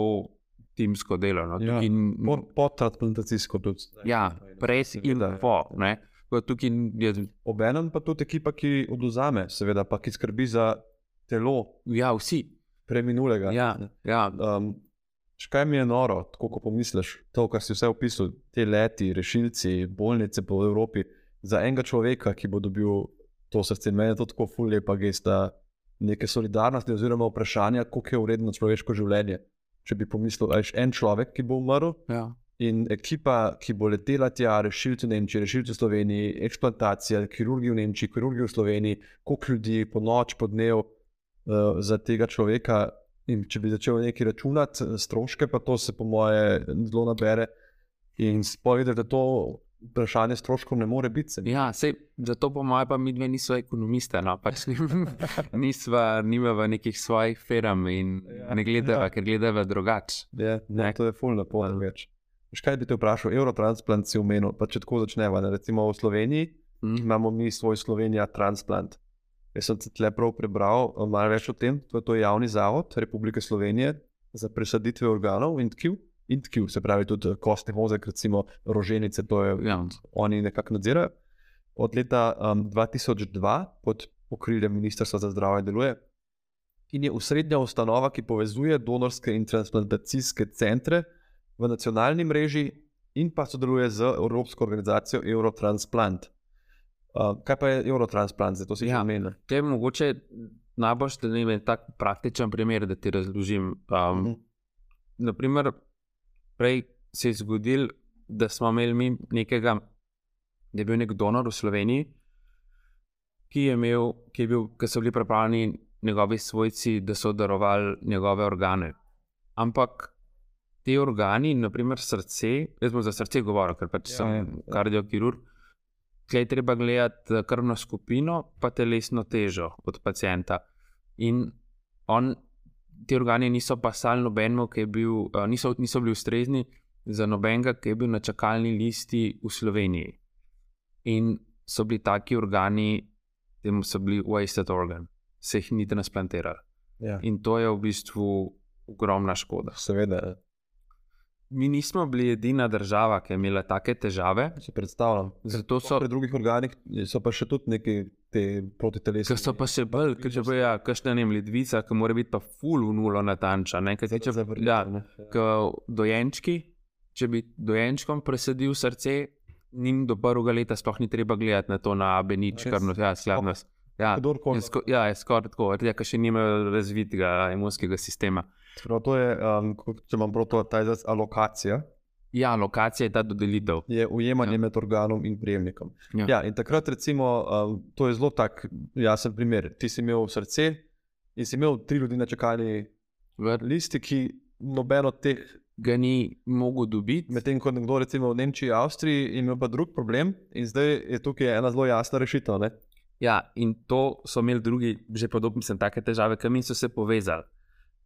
timsko delo. No? Ja. Tukaj n- Po, po transplantacijsko tudi. ja, pred in Seveda. po. ne. Da Tukaj je, Obenem pa tudi ekipa, ki oduzame, seveda, pa ki skrbi za telo ja, vsi. preminulega. Ja, ja, Um, Škaj mi je noro, tako ko pomisliš, to, kar si vse opisal, te leti, rešilci, bolnice po Evropi, za enega človeka, ki bo dobil to srce. Meni je to tako ful lepa gesta neke solidarnosti, oziroma vprašanja, koliko je vredno človeško življenje. Če bi pomislil, da je en človek, ki bo umrl, ja. in ekipa, ki bo letela tja, rešilci v Nemčiji, rešilci v Sloveniji, eksplantacija, kirurgi v Nemčiji, kirurgi v Sloveniji, koliko ljudi po noč, po dnev uh, za tega človeka. In če bi začel nekaj računati, eh, stroške, pa to se po moje zelo nabere. In spovedati, da to vprašanje stroškov ne more biti. se mi Ja, sej, zato po mojem, pa mi dve nismo ekonomiste, no, pač <laughs> nisva, nimava nekih svojih firm in Ja, ne gledava, ja. ker gledava drugače. Ne, Ne. to je fulno lepo več. Veš, kaj bi te vprašal? Eurotransplant si omenil, pa če tako začneva. Ne? Recimo v Sloveniji Mm. imamo mi svoj Slovenija Transplant. Jaz sem se tle prav prebral eh, malo več o tem. To je, to javni zavod Republike Slovenije za presaditve organov in tkiv. In tkiv, se pravi tudi eh, kostni mozek, recimo roženice, to je Ja. oni nekako nadzirajo. Od leta um, 2002 pod okriljem Ministrstva za zdravje deluje in je usrednja ustanova, ki povezuje donorske in transplantacijske centre v nacionalni mreži in pa sodeluje z Evropsko organizacijo Eurotransplant. Uh, kaj pa je Eurotransplant, zdaj to si Ja. omenil? To je mogoče najbolj, vem, tak praktičen primer, da ti razložim. Um, Mhm. naprimer, prej se je zgodil, da smo imeli mi nekega, da je bil nek donor v Sloveniji, ki je imel, ki, je bil, ki so bili pripravljeni njegovi svojci, da so darovali njegove organe. Ampak ti organi, naprimer srce, jaz bom za srce govoril, ker pač Ja, sem ja, kardiokirurg. Tukaj je treba gledati krvno skupino, pa telesno težo od pacijenta. In on, ti organi niso pasali nobenemu, ki je bil, eh, niso, niso bili ustrezni za nobenega, ki je bil na čakalni listi v Sloveniji. In so bili taki organi, temu so bili wasted organ, se jih ni transplantirali. Ja. In to je v bistvu ogromna škoda. Seveda, Mi nismo bili edina država, ki je imela take težave, si predstavljam. zato So so. pri drugih organih so pa še tudi neki te protitelesni. Ker so pa še bolj, ker če bo ja, kakšna ne vem, ledvica, ki mora biti pa full v nulo natančna. Ne, ker Zato če, zavrniti, ja, ne. k dojenčki, če bi dojenčkom presadil srce, njim do prvega leta sploh ni treba gledati na to na abenič, Res? kar no, ja, skladnost. Ja, Kdorkoli. je, sko, ja, je skoraj tako, ker še nimajo razvitega imunskega sistema. Prav, to je, um, če imam prav to, ta izraz alokacija, Ja, lokacija je ta dodelitev. je ujemanje Ja. med organom in prejemnikom. Ja. Ja, in takrat, recimo, um, to je zelo tak jasen primer. Ti si imel srce in si imel tri ljudi na čakalni V, listi, ki noben od teh ga ni mogel dobiti. Medtem ko nekdo recimo v Nemčiji, Avstriji ima pa drug problem in zdaj je tukaj ena zelo jasna rešitev. Ne? Ja, in to so imeli drugi, že podobno, mislim, take težave, ki so se povezali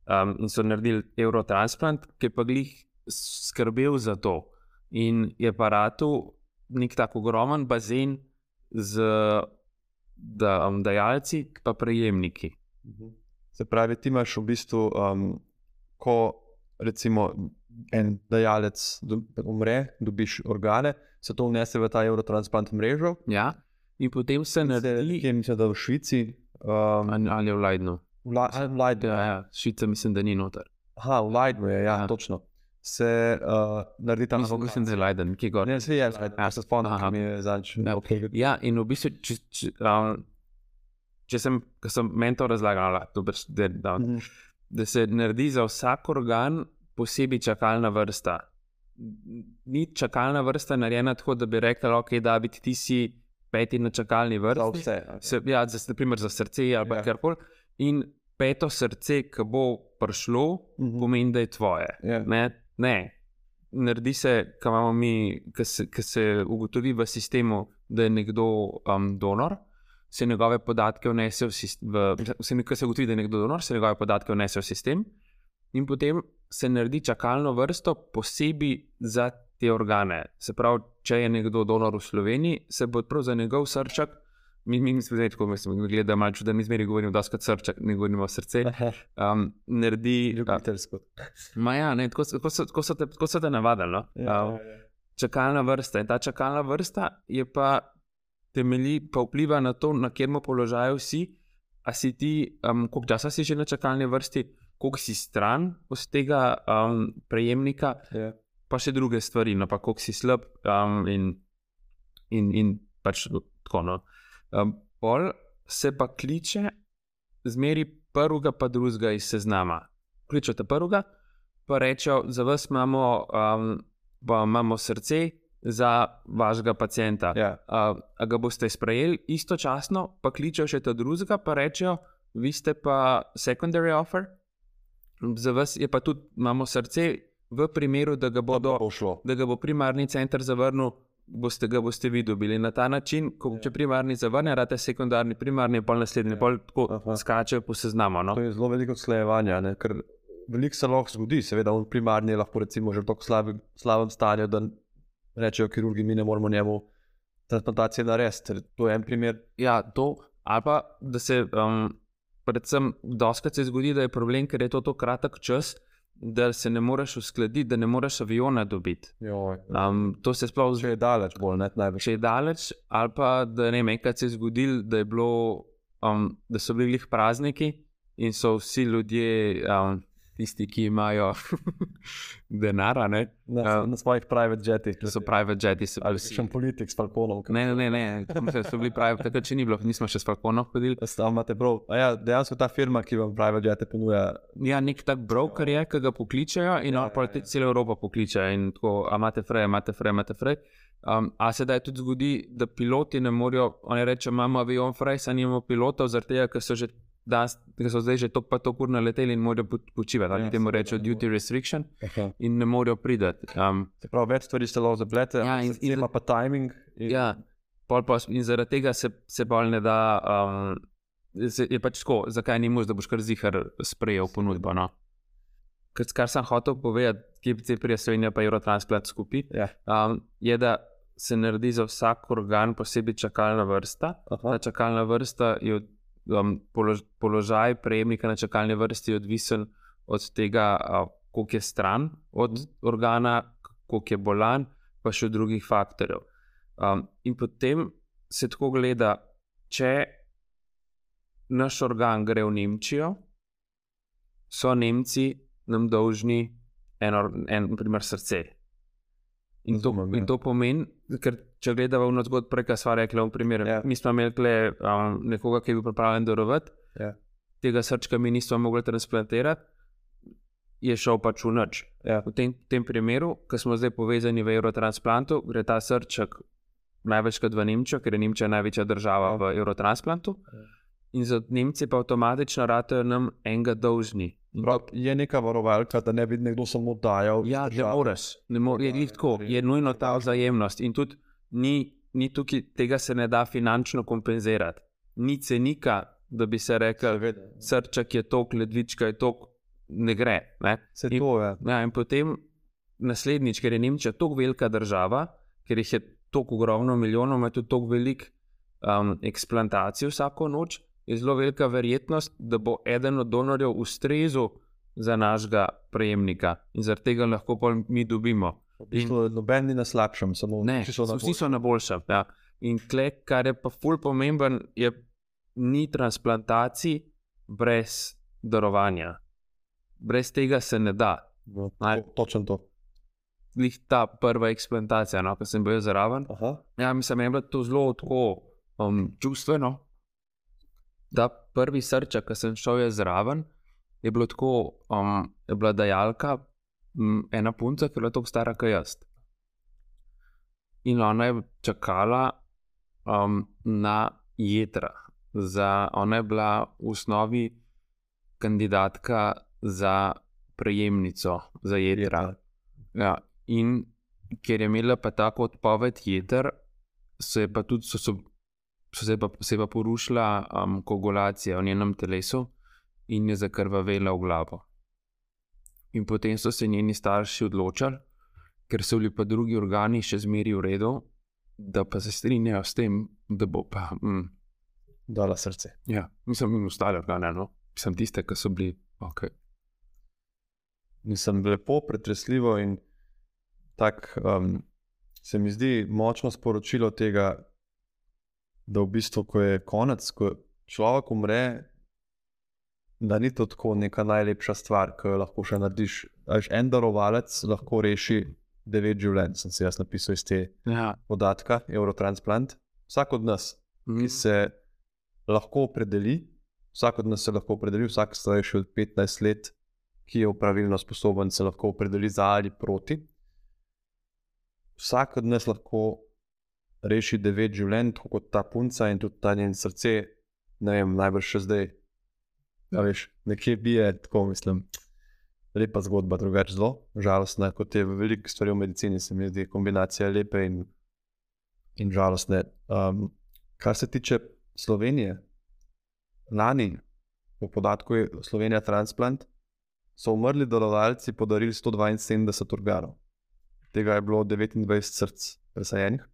um, in so naredili eurotransplant, ki pa jih skrbel za to. In je pa ratu nek tako ogromen bazen z da, um, dajalci, pa prejemniki. Se pravi, ti imaš v bistvu, um, ko recimo en dajalec do, umre, dobiš organe, se to vnese v ta eurotransplant mrežo. Ja, in potem se naredi, Kje mislim, da v Švici. Um, ali v Leidnu. v La- v Leidnu. Ja, ja, Švica mislim, da ni noter. Aha, v Leidnu je, Ja. ja. točno. Se uh, naredi tam Mislim, mislim, da je Leiden, ki gor. Ne, se je, Leiden, Ja. ja. se spomnim, Aha. ki mi je zadnjič. Ja. Okay. Ja, in v bistvu, če, če, um, če sem, ko sem meni to razlagal, da, da, da, Mhm. da se naredi za vsak organ posebej čakalna vrsta. Ni čakalna vrsta narejena tako, da bi rekel, okay, da bi ti si peti na čakalni Za vrsti. vse. okay. Se, ja, za, naprimer za srce ali Ja. ja. karkoli. In peto srce, ki bo prišlo, Mhm. pomeni, da je tvoje. Ja. Ne, ne. Naredi se, ko imamo mi, ko se, ko se ugotovi v sistemu, da je nekdo um, donor, se njegove podatke vnese v sistem. Ko se ugotovi, da je nekdo donor, se njegove podatke vnese v sistem, in potem se naredi čakalno vrsto posebej za te organe. Se pravi, če je nekdo donor v Sloveniji, se bo prav za njegov srček. Mi, mi smo zdaj tako, mislim, gledamo malo, da mi zmeri govorimo, da skrat srček, ne govorimo o srce. Um, naredi. Ljubiteljsko. Ma ja, ne, tako, tako, so, tako, so te, tako so te navadili. No? Ja, Um, ja, ja. čakalna vrsta. In ta čakalna vrsta je pa temelji, pa vpliva na to, na katerem položaju si. A si ti, um, koliko časa si že na čakalni vrsti, koliko si stran od tega um, prejemnika, Ja. pa še druge stvari, no pa koliko si slab um, in, in, in pač tako. No. Um, pol se pa kliče, zmeri prvega, pa drugega iz seznama. Kličete prvega, pa rečejo, za vas imamo, um, imamo srce za vašega pacijenta. Ja. A, a ga boste sprejeli, istočasno pa kličejo še ta drugega, pa rečejo, vi ste pa secondary offer, za vas je pa tudi, imamo srce, v primeru, da ga Da bodo bo šlo. da ga bo primarni center zavrnil, boste ga boste vi dobili. Na ta način, ko, Ja. če primarni zavrne, rade sekundarni, primarni, pol naslednji, Ja. pol tako Aha. skačejo po seznamu. No? To je zelo veliko sklejevanja, ker veliko se lahko zgodi, seveda, on primarni je lahko recimo že v tako slabem, slabem stanju, da rečejo kirurgi, mi ne moremo njemu transplantacije narediti. To je en primer. Ja, to, ali pa da se, um, predvsem, doskrat se zgodi, da je problem, ker je to tako kratek čas, da se ne moreš uskladiti, da ne moreš aviona dobiti. Um, to se sploh Če je daleč bolj, ne največ. če je daleč, ali pa da ne vem, enkrat se je zgodilo, da, je bilo, um, da so bili prazniki in so vsi ljudje, um, tisti, ki imajo <laughs> denar, a ne, Na, Ja. na svojih private jetih. da so private jeti. So Ali si še politik s Falconom. Ne, ne, ne, ne, tam so- bili pravi, takrat še ni bilo, nismo še s Falconom hodili. Tam imate prav. A Ja, dejansko ta firma, ki vam private jete ponuja. Ja, nek tak broker je, ki ga pokličejo in Ja, ja, ja, ja. ja, celo Evropo pokličejo in tako, a imate frej, imate frej, imate frej. Um, a se da tudi zgodi, da piloti ne morejo, oni rečejo, imamo avion frej, saj nimamo pilotov, zaradi tega, ker so, že danes, ker so zdaj že tok pa tok ur naleteli in morajo po- počivati. Ja, Oni temu rečejo ne duty restriction Aha. in ne morejo priti. Um, Se pravi, več stvari se lahko zaplete, Ja, in- in- ima pa timing. In, Ja, pol pa, in zaradi tega se, se bolj ne da. Um, se, je pač tako, zakaj ni možno, da boš kar zihar sprejel ponudbo. No? Ker, kar sem hotel povedati, ki je Ciprija Slovenija pa Eurotransplant skupaj, Ja. um, je, da se naredi za vsak organ posebej čakalna vrsta. Ta Aha. čakalna vrsta je od, um, polož, položaj prejemnika na čakalni vrsti je odvisen od tega, uh, koliko je stran od organa, koliko je bolan, pa še od drugih faktorjev. Um, in potem se tako gleda, če naš organ gre v Nemčijo, so Nemci nam dolžni en, or- en primer srce. In to, Razumem, ja. in to pomeni, ker če gledamo v zgodbo, prej, kar smo rekli, v primeru, Ja. ja. mi smo imeli tle, um, nekoga, ki je bil pripravljen darovati, Ja. tega srčka mi nismo mogli transplantirati, je šel pač v noč. Ja. V tem, tem primeru, ko smo zdaj povezani v Eurotransplantu, gre ta srček največkrat v Nemčijo, ker je Nemčija največja država Ja. v Eurotransplantu. Ja. in za Nemce pa avtomatično ratajo nam enega dolžni. Prav, je neka varovalka, da ne bi nekdo samo dajal. Ja, državi. moreš, ne more, je, glih tako, je nujno ta vzajemnost. In tudi ni, ni tukaj, tega se ne da finančno kompenzirati. Ni cenika, da bi se rekel, Seveda. srček je tok, ledvička je tok, ne gre. Ne? Se In- to je. Ja, in potem naslednjič, ker je Nemčija tako velika država, ker jih je tako ogromno milijonov, ima tudi tako velik um, eksplantacij vsako noč, je zelo velika verjetnost, da bo eden od donorjev ustrezal za našega prejemnika in zaradi tega lahko pol mi dobimo. V bistvu Noben ni na slabšem, samo Ne, so na vsi so na boljšem. Ja. In tle, kar je pa ful pomemben, je, ni transplantacij brez darovanja. Brez tega se ne da. No, to- Točno to. Lih ta prva eksplantacija, no, ko sem bil zraven. Aha. Ja, mislim, da je bilo to zelo tako um, čustveno. Ta prvi srček, ki sem šel zraven, je bilo tako, um, je bila dajalka, ena punca, ki je bila tako stara kot jaz. In ona je čakala um, na jedra. Za, ona je bila v osnovi kandidatka za prejemnico za jedra. Ja, in ker je imela pa tako odpoved jeter, se je pa tudi so, so, so se, pa, se pa porušila um, koagulacija v njenem telesu in je zakrvavela v glavo. In potem so se njeni starši odločili, ker so bili pa drugi organi še zmeri v redu, da pa se strinjajo s tem, da bo pa. Mm, Dala srce. ja, mislim, in ostale organe, no, sem tiste, ki so bili. Okay. Mislim, lepo, pretresljivo in tako um, se mi zdi močno sporočilo tega, da v bistvu, ko je konec, ko človek umre, da ni to tako neka najlepša stvar, ki jo lahko še narediš. Až en darovalec lahko reši devet življenj, sem si jaz napisal iz te Ja, podatka, Eurotransplant. Vsak od nas, ki se lahko opredeli, vsak od nas se lahko opredeli, vsak starejši od 15 let, ki je pravilno sposoben, se lahko opredeli za ali proti. Vsak od nas lahko reši devet življenj, tako kot ta punca in tudi ta njen srce, ne vem, najbrž še zdaj. Ja, veš, nekje bije, tako mislim. Lepa zgodba, drugače zelo žalostna, kot je veliko stvari v medicini, se mi zdi kombinacija lepe in, in žalostne. Um, kar se tiče Slovenije, lani, po podatku je Slovenija Transplant, so umrli darovalci podarili 172 organov. Tega je bilo 29 src presajenih.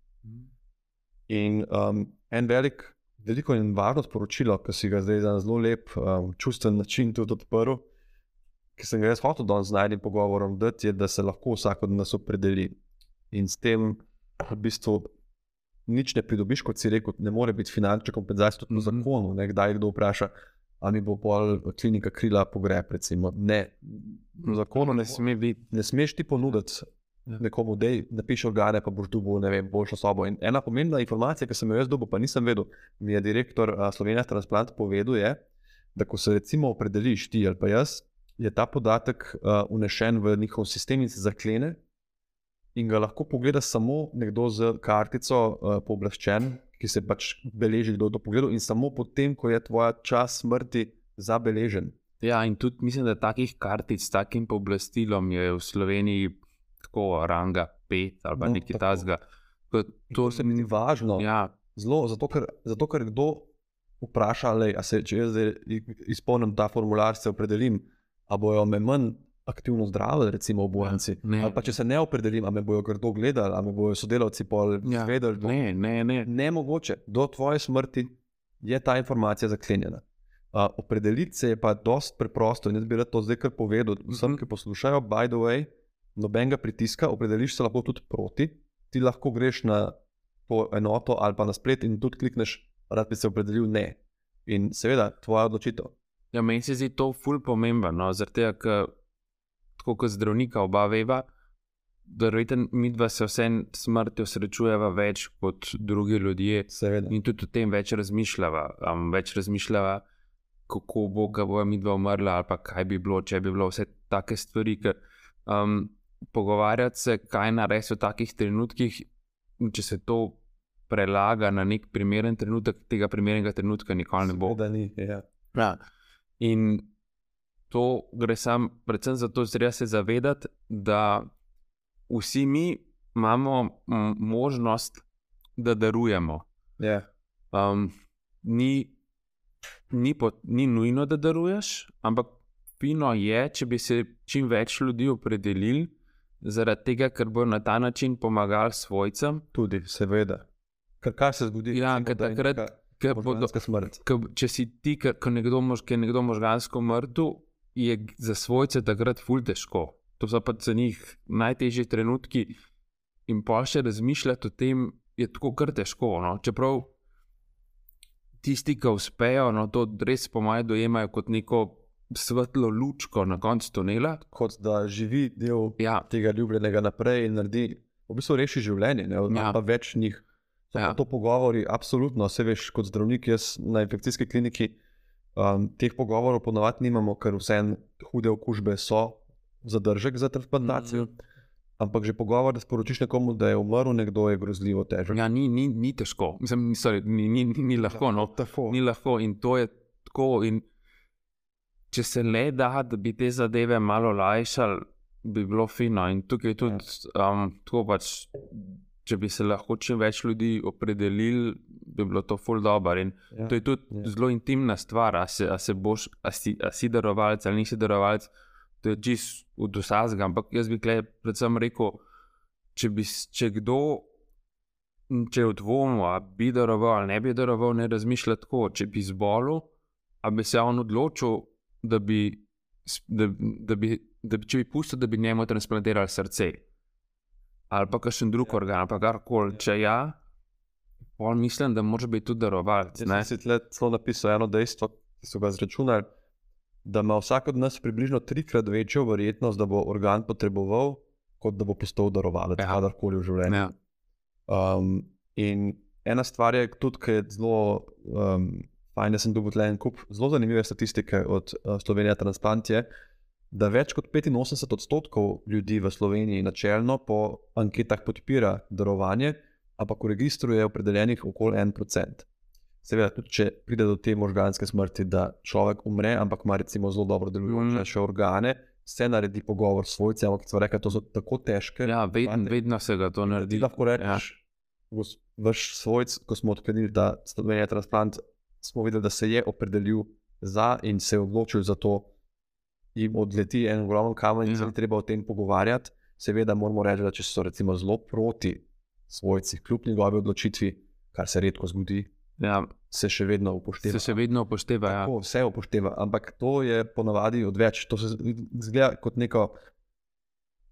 In um, en velik, veliko in varno sporočilo, ki si ga zdaj na zelo lep, um, čustven način tudi odprl, ki sem ga jaz hotel danes z najnim pogovorom dati, je, da se lahko vsak od nas opredeli. In s tem v bistvu nič ne pridobiš, kot si rekel, ne more biti finančna kompenzacija tudi po Mhm. zakonu. Ne, kdaj kdo vpraša, ali bo pol klinika krila pogreb, recimo. Ne, po zakonu ne, ne sme biti. ne smeš ti ponuditi Ja. nekomu, da napiše organe, pa boš dobil ne vem, boljšo sobo. In ena pomembna informacija, ki sem jo jaz dobil, pa nisem vedel, mi je direktor uh, Slovenija Transplant povedal, je, da ko se recimo opredeliš ti ali pa jaz, je ta podatek uh, unešen v njihov sistem in se zaklene. In ga lahko pogleda samo nekdo z kartico, uh, pooblaščen, ki se pač beleži, kdo je to pogledal, in samo potem, ko je tvoja čas smrti zabeležen. Ja, in tudi mislim, da takih kartic s takim pooblastilom je v Sloveniji tako ranga 5 ali No, nekaj tasga. To, To se mi zdi važno. Ja, Zelo, zato ker, zato ker kdo vpraša, lej, se, če jaz zdaj izpolnim ta formular, se opredelim, a bojo me manj aktivno zdravili, recimo obojenci. ne. Ali pa če se ne opredelim, a me bojo grdo gledali, a me bojo sodelavci pol Ja, vedeli. ne, ne, ne. Nemogoče, do tvoje smrti je ta informacija zaklenjena. Uh, opredeliti se je pa dosti preprosto in jaz bi rad to zdaj kar povedal vsem, Mhm. ki poslušajo, by the way, nobenega pritiska, opredeliš se lahko tudi proti. Ti lahko greš na to enoto ali pa na splet in tudi klikneš, rad bi se opredelil ne. In seveda, tvoja odločitev. Ja, meni se zdi to ful pomembno, no, zaradi tega, ker tako kot zdravnika oba veva, da verjetno mi dva se vse smrtjo srečujeva več kot drugi ljudje. Seveda. In tudi o tem več razmišljava. Um, več razmišljava, kako bo, ga bo mi dva umrla, ali pa kaj bi bilo, če bi bilo vse take stvari. Ker, um, pogovarjati se, kaj narediti v takih trenutkih, če se to prelaga na nek primeren trenutek, tega primernega trenutka nikoli ne bo. Da ni. Ja. Ja. In to gre sam, predvsem zato, da treba se zavedati, da vsi mi imamo možnost, da darujemo. Ja. Um, ni, ni, pot, ni nujno, da daruješ, ampak fino je, če bi se čim več ljudi opredelili, zaradi tega, ker bo na ta način pomagali svojcem. Tudi, seveda. Ker kaj se zgodi? Ja, ker da je takrat, neka ker bodo, možganska smrt. Ke, če si ti, ke- ko nekdo, mož, je nekdo možgansko mrtev, je za svojce takrat ful težko. To so pa za njih najtežji trenutki, in pa še razmišljati o tem, je tako kar težko. No? Čeprav tisti, ki uspejo, no, to res po mojem dojemajo kot neko svetlo lučko na koncu tunela. Kot da živi del Ja, tega ljubljenega naprej in naredi, v bistvu reši življenje, ne Ja. ja. pa več njih. So Ja. ja. to pogovori, absolutno, vse veš, kot zdravnik, jaz na infekcijski kliniki um, teh pogovorov ponovadi nimamo, ker vse hude okužbe so zadržek za transplantacijo. Mhm. Ampak že pogovor, da sporočiš nekomu, da je umrl nekdo, je grozljivo težko. ja ni, ni, ni težko, Mislim, sorry, ni, ni, ni, ni lahko. No. Tako. ni lahko in to je tako. In če se le da, da bi te zadeve malo lajšali, bi bilo fino. In tukaj tudi um, tako pač. Če bi se lahko čim več ljudi opredelili, bi bilo to ful dobro. In Ja. to je tudi ja. zelo intimna stvar, a, se, a, se boš, a, si, a si darovalec ali nisi darovalec. To je čist od vsega. Ampak jaz bi tukaj predvsem rekel, če, bi, če kdo, če je v dvomu, ali bi daroval ali ne bi daroval, ne razmišlja tako. Če bi zbolel, ali bi se on odločil, da bi, da, da bi, da bi, če bi pustil, da bi njemu transplantirali srce. Ali pa kakšen drug ja. organ, pa karkoli. Če ja, pol mislim, da moraš biti tudi darovalec. Jaz sem si tle celo napisal eno dejstvo, ki so ga izračunali, da ima vsak od nas približno trikrat večjo verjetnost, da bo organ potreboval, kot da bo postal darovalec, Ja. kadarkoli v življenju. Ja. Um, in ena stvar je tudi, ki je zelo um, fajn, da sem dobil tle en kup zelo zanimive statistike od uh, Slovenije Transplant je, da več kot 85 odstotkov ljudi v Sloveniji načelno po anketah podpira darovanje, ampak v registru je opredeljenih okoli 1%. Seveda, tudi če pride do te možganske smrti, da človek umre, ampak ima recimo zelo dobro delujoče še organe, se naredi pogovor s svojci, ampak so rekli, da so tako težke. Ja, vedno, vedno se ga to Ti naredi. lahko rečeš, ja. vaš svojc, ko smo odklenili ta Slovenija transplant, smo videli, da se je opredelil za in se je odločil za to, jim odleti en ogromen kamen in Ja. se ni treba o tem pogovarjati. Seveda moramo reči, da če so recimo zelo proti svojci, kljub njegovi odločitvi, kar se redko zgodi, Ja, se še vedno upošteva. se še vedno upošteva. Ja. Tako, vse upošteva, ampak to je ponavadi odveč. To se zgleda kot neko,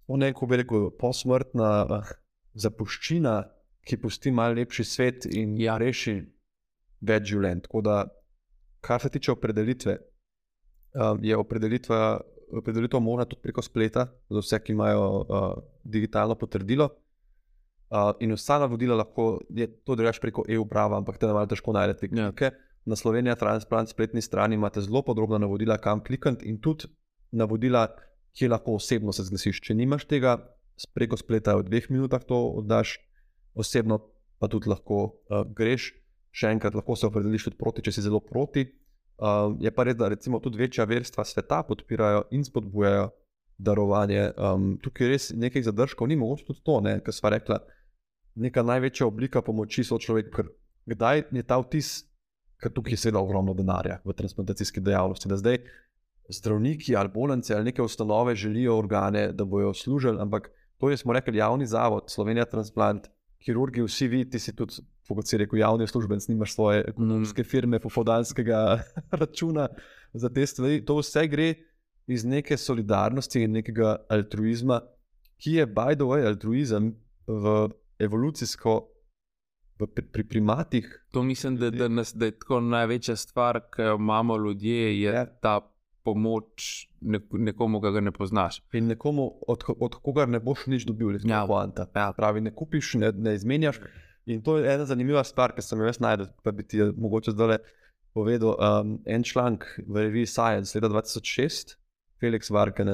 o neko rekel, posmrtna ah, zapuščina, ki pusti malo lepši svet in Ja. reši več življenj. Tako da, kar se tiče opredelitve, um, je opredelitva, opredelitev možna tudi preko spleta, za vse, ki imajo uh, digitalno potrdilo. Uh, in vsa navodila lahko, je to drugač preko EU-prava, ampak te malo težko najdete. Ja. Klike. Na Slovenija Transplant spletni strani imate zelo podrobna navodila, kam klikati in tudi navodila, kje lahko osebno se zglasiš. Če nimaš tega, preko spleta v dveh minutah to oddaš, osebno pa tudi lahko uh, greš. Še enkrat, lahko se opredeliš tudi proti, če si zelo proti. Uh, je pa res, da recimo tudi večja verstva sveta podpirajo in spodbujajo darovanje. Um, tukaj res nekaj zadržkov ni, mogoče tudi to, kar sva rekla. Neka največja oblika pomoči so človek, ker kdaj je ta vtis, ker tukaj je seveda ogromno denarja v transplantacijski dejavnosti. Da zdaj zdravniki ali bolnice ali neke ustanove želijo organe, da bojo služili, ampak to je, smo rekli, javni zavod, Slovenija Transplant, kirurgi, vsi vi, ti si tudi, kot si rekel, javni uslužbenc, nimaš svoje ekonomske firme, popodanskega <laughs> računa za te stvari. To vse gre iz neke solidarnosti in nekega altruizma, ki je, by the way, altruizem v evolucijsko, v, pri, pri primatih. To mislim, da, da, nas, da je tako največja stvar, ki jo imamo ljudje, je Ja. ta pomoč nek, nekomu, ki ga ne poznaš. In nekomu, od, od kogar ne boš nič dobil, je ja. poanta. Ja. Pravi, ne kupiš, ne, ne izmenjaš. In to je ena zanimiva stvar, ki sem jo najdel, pa bi ti mogoče zdaj povedal. Um, en članek v reviji Science leta 2006, Felix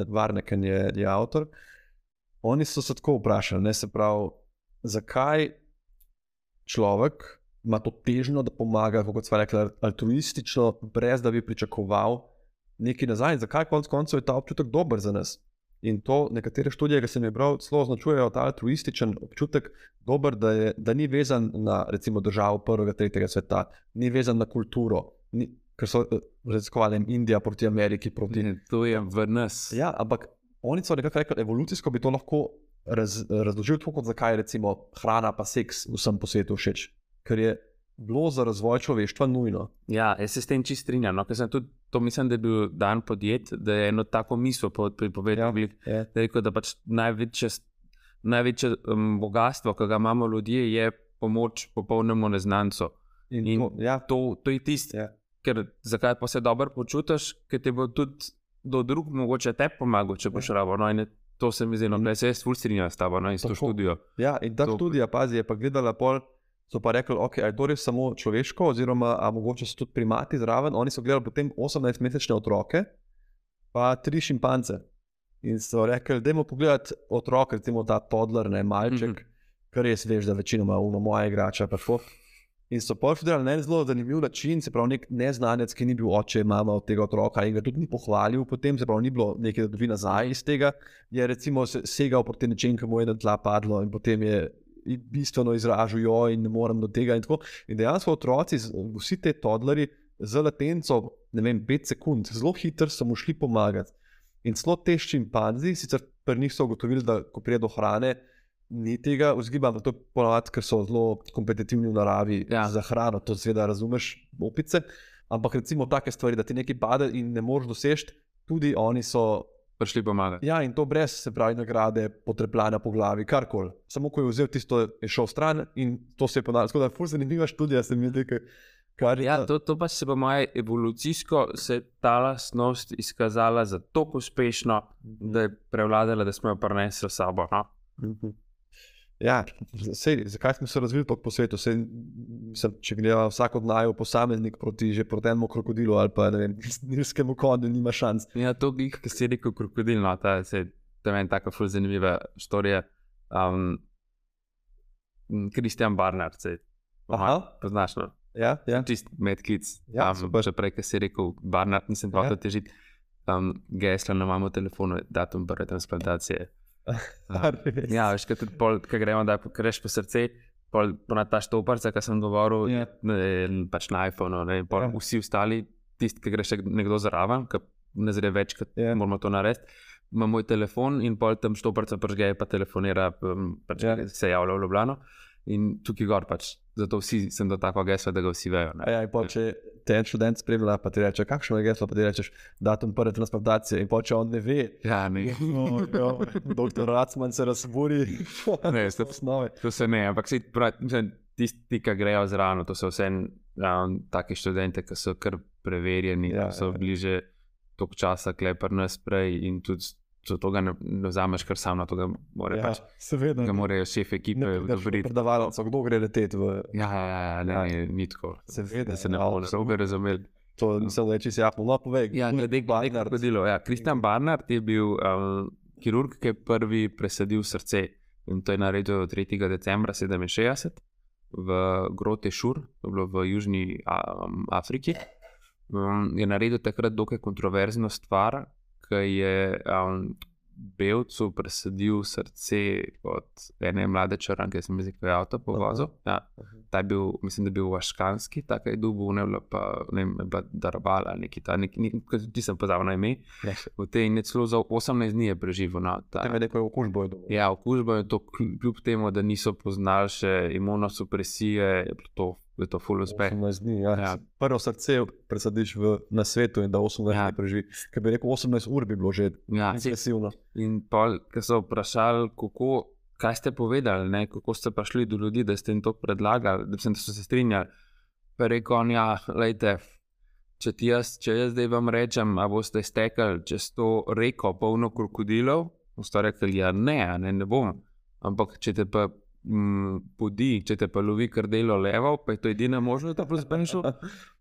Varneken je, je avtor. Oni so se tako vprašali, ne se pravi, zakaj človek ima to težnjo, da pomaga, kot smo rekli, altruistično, brez da bi pričakoval nekaj nazaj. In zakaj konec koncev je ta občutek dober za nas? In to nekatere študije, ki sem jih bral, zelo označujejo ta altruističen občutek, dober, da, je, da ni vezan na recimo, državo prvega, tretjega sveta, ni vezan na kulturo. Ni, ker so eh, raziskovali Indija proti Ameriki. Proti... Ne, to je v nas. Ja, ampak oni so nekako rekli, evolucijsko bi to lahko raz, razložili tako, kot zakaj je recimo hrana pa seks vsem po svetu všeč. Ker je bilo za razvoj človeštva nujno. Ja, jaz se s tem čist strinjam. No, tudi, to mislim, da je bil dan podjet, da je eno tako misel pripovedal, ja, ja. da je rekel, da pač največje, največje um, bogatstvo, ki ga imamo ljudje, je pomoč popolnemu neznancu. In, In to, ja. to, to je tisto. Ja. Ker zakaj pa se dobro počutiš, ker ti bo tudi do drugega mogoče te pomagal, če boš ja. rabo. No, to se mi zdi, da se jaz fulstrinjam s tabo no, in s to študijo. Ja, in ta to... študija, pazi, je pa gledala pol so pa rekli, okay, da je to res samo človeško, oziroma mogoče so tudi primati zraven. Oni so gledali potem 18-mesečne otroke, pa tri šimpance. In so rekli, da je moramo pogledati otroke, recimo ta toddler, ne malček, mm -hmm. kar res veš, da večinoma uma moja igrača. In so povedali na en zelo zanimiv način, se pravi, nek neznanec, ki ni bil oče, mama od tega otroka in ga tudi ni pohvalil, potem se pravi, ni bilo nekaj, da dobi nazaj iz tega, je recimo segal proti nečem, ki mu je na tla padlo in potem je bistveno izražajo in ne morem do tega. In, in dejansko otroci, vsi ti toddleri z latenco, ne vem, 5 sekund, zelo hitro so mu šli pomagati. In celo te šimpanzi, sicer pri njih so ugotovili, da ko pride do hrane, ni tega vzgiba, to je ponovadi, ker so zelo kompetitivni v naravi ja. za hrano, to seveda razumeš, opice. Ampak recimo take stvari, da ti nekaj pade in ne moreš doseči, tudi oni so prišli pomagati. Ja, in to brez se pravi nagrade, potrepljanja po glavi, karkoli. Samo ko je vzel tisto, je šel stran in to se je ponavljalo. Tako da je fuz zanimiva študija, se mi zdi. Kar, ja, to, to pa se po mojem evolucijsko se ta lastnost izkazala za tako uspešno, da je prevladala, da smo jo prenesli s sabo. No? Ja, sej, zakaj smo se razvili po svetu? Sej, mislim, če gledamo vsak od naju posameznik proti že proti enemu krokodilu ali pa ne vem, <laughs> nilskemu konju, nima šans. Ja, to je, ki si rekel krokodil, no, ta, sej, to je meni tako zelo zanimiva storija. Um, Kristjan Barnard, se poznaš. No? Ja, ja. Čist medklic. Ja, um, še prej, ki si rekel Barnard, nisem pa ja. težiti. Um, geslo na mamo telefonu, datum prve transplantacije. <laughs> ja, veš, kaj, pol, kaj gremo, da greš po srce. Na ta štoparca, ki sem govoril, yeah. Ja. ne, pač na iPhonu, ne, yeah. Ja. vsi ostali, tisti, ki greš nekdo zraven, ki ne zre več, da yeah. Ja. moramo to narediti. Imam moj telefon in pol tam štoparca pržge, pa telefonira, pač yeah. se javlja v Ljubljano. In tukaj gor pač Zato vsi sem do tako gesla, da ga vsi vejo. Ja, pa, če te en študent spremlja, pa ti reče, kakšno je geslo, pa ti rečeš, datum prve transplantacije. In pa če on ne ve, ja, ne. <laughs> Oh, ja, doktor Racman se razburi. <laughs> ne, to, <laughs> to se ne, ampak tisti, ki grejo zraven, to so vse um, taki študenti, ki so kar preverjeni, ja, so ja. bliže tok časa, klepar nas prej in tudi zato ga ne, ne vzameš kar sam na to, da more, ja, pač, seveda, ga morajo šef ekipe odgovoriti. Predavalec, kdo gre leteti v. Ja, ja, ja, ja ne, ja. ni tako. Seveda, da se ne bomo dobro razumeli. To se leče, se jasno, no, povej. Ja, glede Barnard. Ja, Kristjan Barnard je bil um, kirurg, ki je prvi presadil srce in to je naredil 3. decembra 67 v Grote Šur, to je bilo v Južni um, Afriki. Um, je naredil takrat dokaj kontroverzno stvar, ki je um, Belcu presadil srce od ene mlade črnke, ki sem jih videl, avto povozil. Ja. Ta je bil, mislim, da je bil vaškanski, tako je dubu, ne bila pa ne vem, bila darbala, neki ta, neki, neki, ti sem pozabil na ime. V tej in je celo za 18 dni preživel. No, ta je rekel, okužbo je dobil. Ja, okužbo je to kljub temu, da niso poznali še imunosupresije, je bilo to da je to full uspeh. Dni, ja. Ja. Prvo srce presadiš v, na svetu in da 18 ja. preživi. Ker bi rekel, 18 ur bi bilo že ja. intensivno. In pol, ki so vprašali, kako, kaj ste povedali, ne? kako ste prišli do ljudi, da ste jim to predlagali, da, sem, da so se strinjali. Pa rekel ja, lejte. Če, jaz, če jaz zdaj vam rečem, da boste stekali čez to reko, polno krokodilov, boste rekli, ja, ne, ne, ne bom. Ampak če te pa Podi, če te pa lovi kar delo levo, pa je to edina možnost, da boš zbenšal.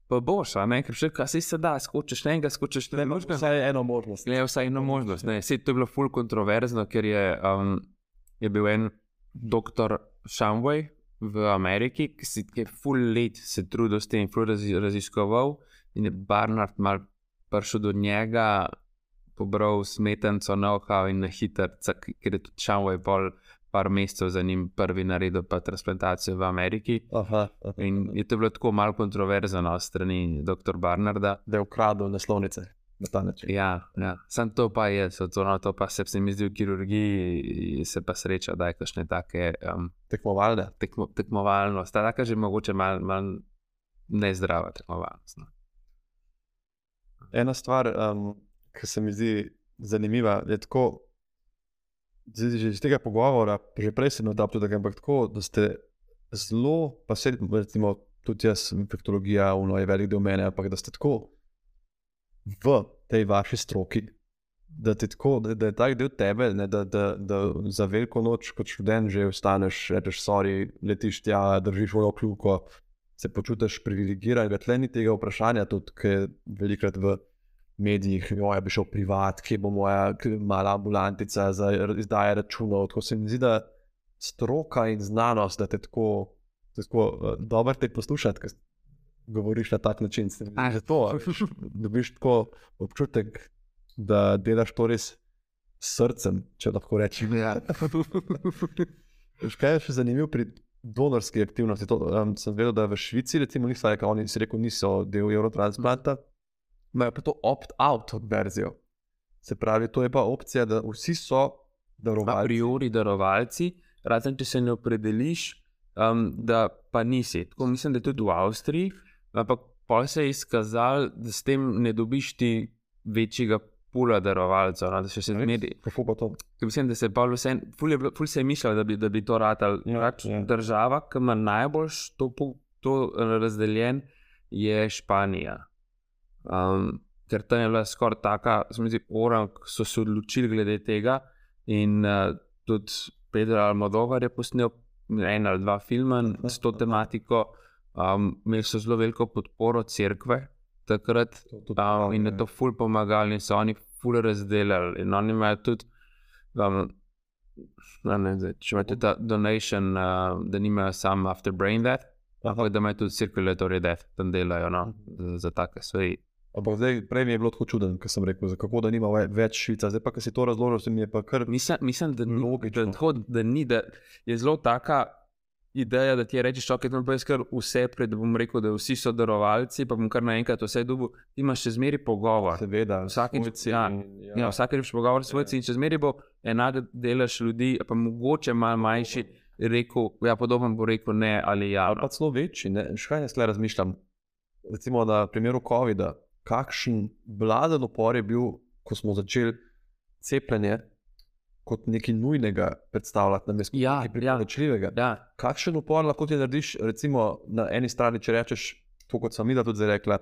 Pa boš, a ne, ker še kaj se da, skočiš ne enega, skočiš ne enega. Vsaj eno možnost. Ne, vsaj eno možnost. Ne. Sej to je bilo ful kontroverzno, ker je, um, je bil en doktor Shamway, v Ameriki, ki, si, ki je full let se trudil s tem, razi, raziskoval in je Barnard mal prišel do njega, pobral smetanco na oha in na hiter, ker je tudi Šanvaj pol par mesecev za njim prvi naredil pa transplantacijo v Ameriki. Aha, aha. In je to bilo tako malo kontroverzno strani dr. Barnarda. Da je ukradel naslovnice na ta način. Ja, ja. Sam to pa je, so, no, to pa se, se mi zdi v kirurgiji, se pa sreča, da je kakšne take um, Tekmovalne. tekmo, tekmovalnost, ta taka že mogoče malo mal nezdrava tekmovalnost. No. Ena stvar, um, ki se mi zdi zanimiva, je tako, zdaj, že iz tega pogovora, že prej sem odaptil, ampak tako, da ste zelo, pa se recimo, tudi jaz, infektologija, uno je velik del mene, ampak da ste tako v tej vaši stroki. Da, tako, da, da je tak del tebe, ne, da, da, da za veliko noč, kot študent, že vstaneš, rečeš, sorry, letiš tja, držiš vojo kljuko, se počutiš privilegiran. Tle ni tega vprašanja, tudi ki je velikrat v medijih, da bi šel privat, kje bo moja mala ambulantica za izdaje računov. Tako se mi zdi, da stroka in znanost, da te tako, tako uh, dobro te poslušati, ker govoriš na tak način. Se mi zdi, A, da to, a veš, <laughs> dobiš tako občutek, da delaš to res srcem, če lahko rečem. Ja. <laughs> Kaj je še zanimivo pri donorski aktivnosti? To, um, sem vedel, da v Švici, recimo, niso, rekel, oni si rekel, niso del Eurotransplanta, imajo pa to opt-out verzijo. Se pravi, to je pa opcija, da vsi so A darovalci. priori darovalci, razen če se ne opredeliš, um, da pa nisi. Tako mislim, da je tudi v Avstriji, ampak pa se je izkazalo, da s tem ne dobiš ti večjega pula darovalcev. No, da se zmeri. Kako pa to? Mislim, da se je vse, ful, je, ful se je mišljal, da bi, da bi to ratal. Ja, Pač ja. Država, ki ima najbolj to, to razdeljen, je Španija. Um, ker tam je bila skoraj taka, se mi zdi, orang, so se odločili glede tega. In uh, tudi Pedro Almodovar je posnel en ali dva filma s to tematiko. Um, imeli so zelo veliko podporo crkve takrat, Um, in je to ful pomagali, in so oni ful razdelili. In oni imajo tudi, um, ne, zdaj, če imate ta donation, uh, da nimajo samo after brain death, ampak da imajo tudi circulatory death, tam delajo no, za, za take stvari. Ampak zdaj, prej mi je bilo tako čudno, ker sem rekel, kako da nima ve- več Švica. Zdaj pa, ki si to razložil, se mi je pa kar Mislim, mislim da, ni, da, tako, da ni, da je zelo taka. Ideja, da ti rečeš, ok, to je kar vse, pred, da bom rekel, da vsi so darovalci, pa bom kar naenkrat vse dobil, ti imaš še zmeri pogovor. seveda. Svojci ja, in- Ja, vsakeč boš pogovor s svojci in če zmeri bo enak delež ljudi, pa mogoče malo manjši, rekel, ja, podoben bo rekel ne ali ja. ali pa celo večji. Ne? Še kaj jaz le razmišljam? Recimo na primeru COVID-a, kakšen bladen upor je bil, ko smo začeli cepljenje kot nekaj nujnega predstavljati, namesto Ja, nekaj ja. priporočljivega. Ja, Kakšen upor lahko ti narediš, recimo na eni strani, če rečeš, to kot sem Ida tudi zdaj rekla.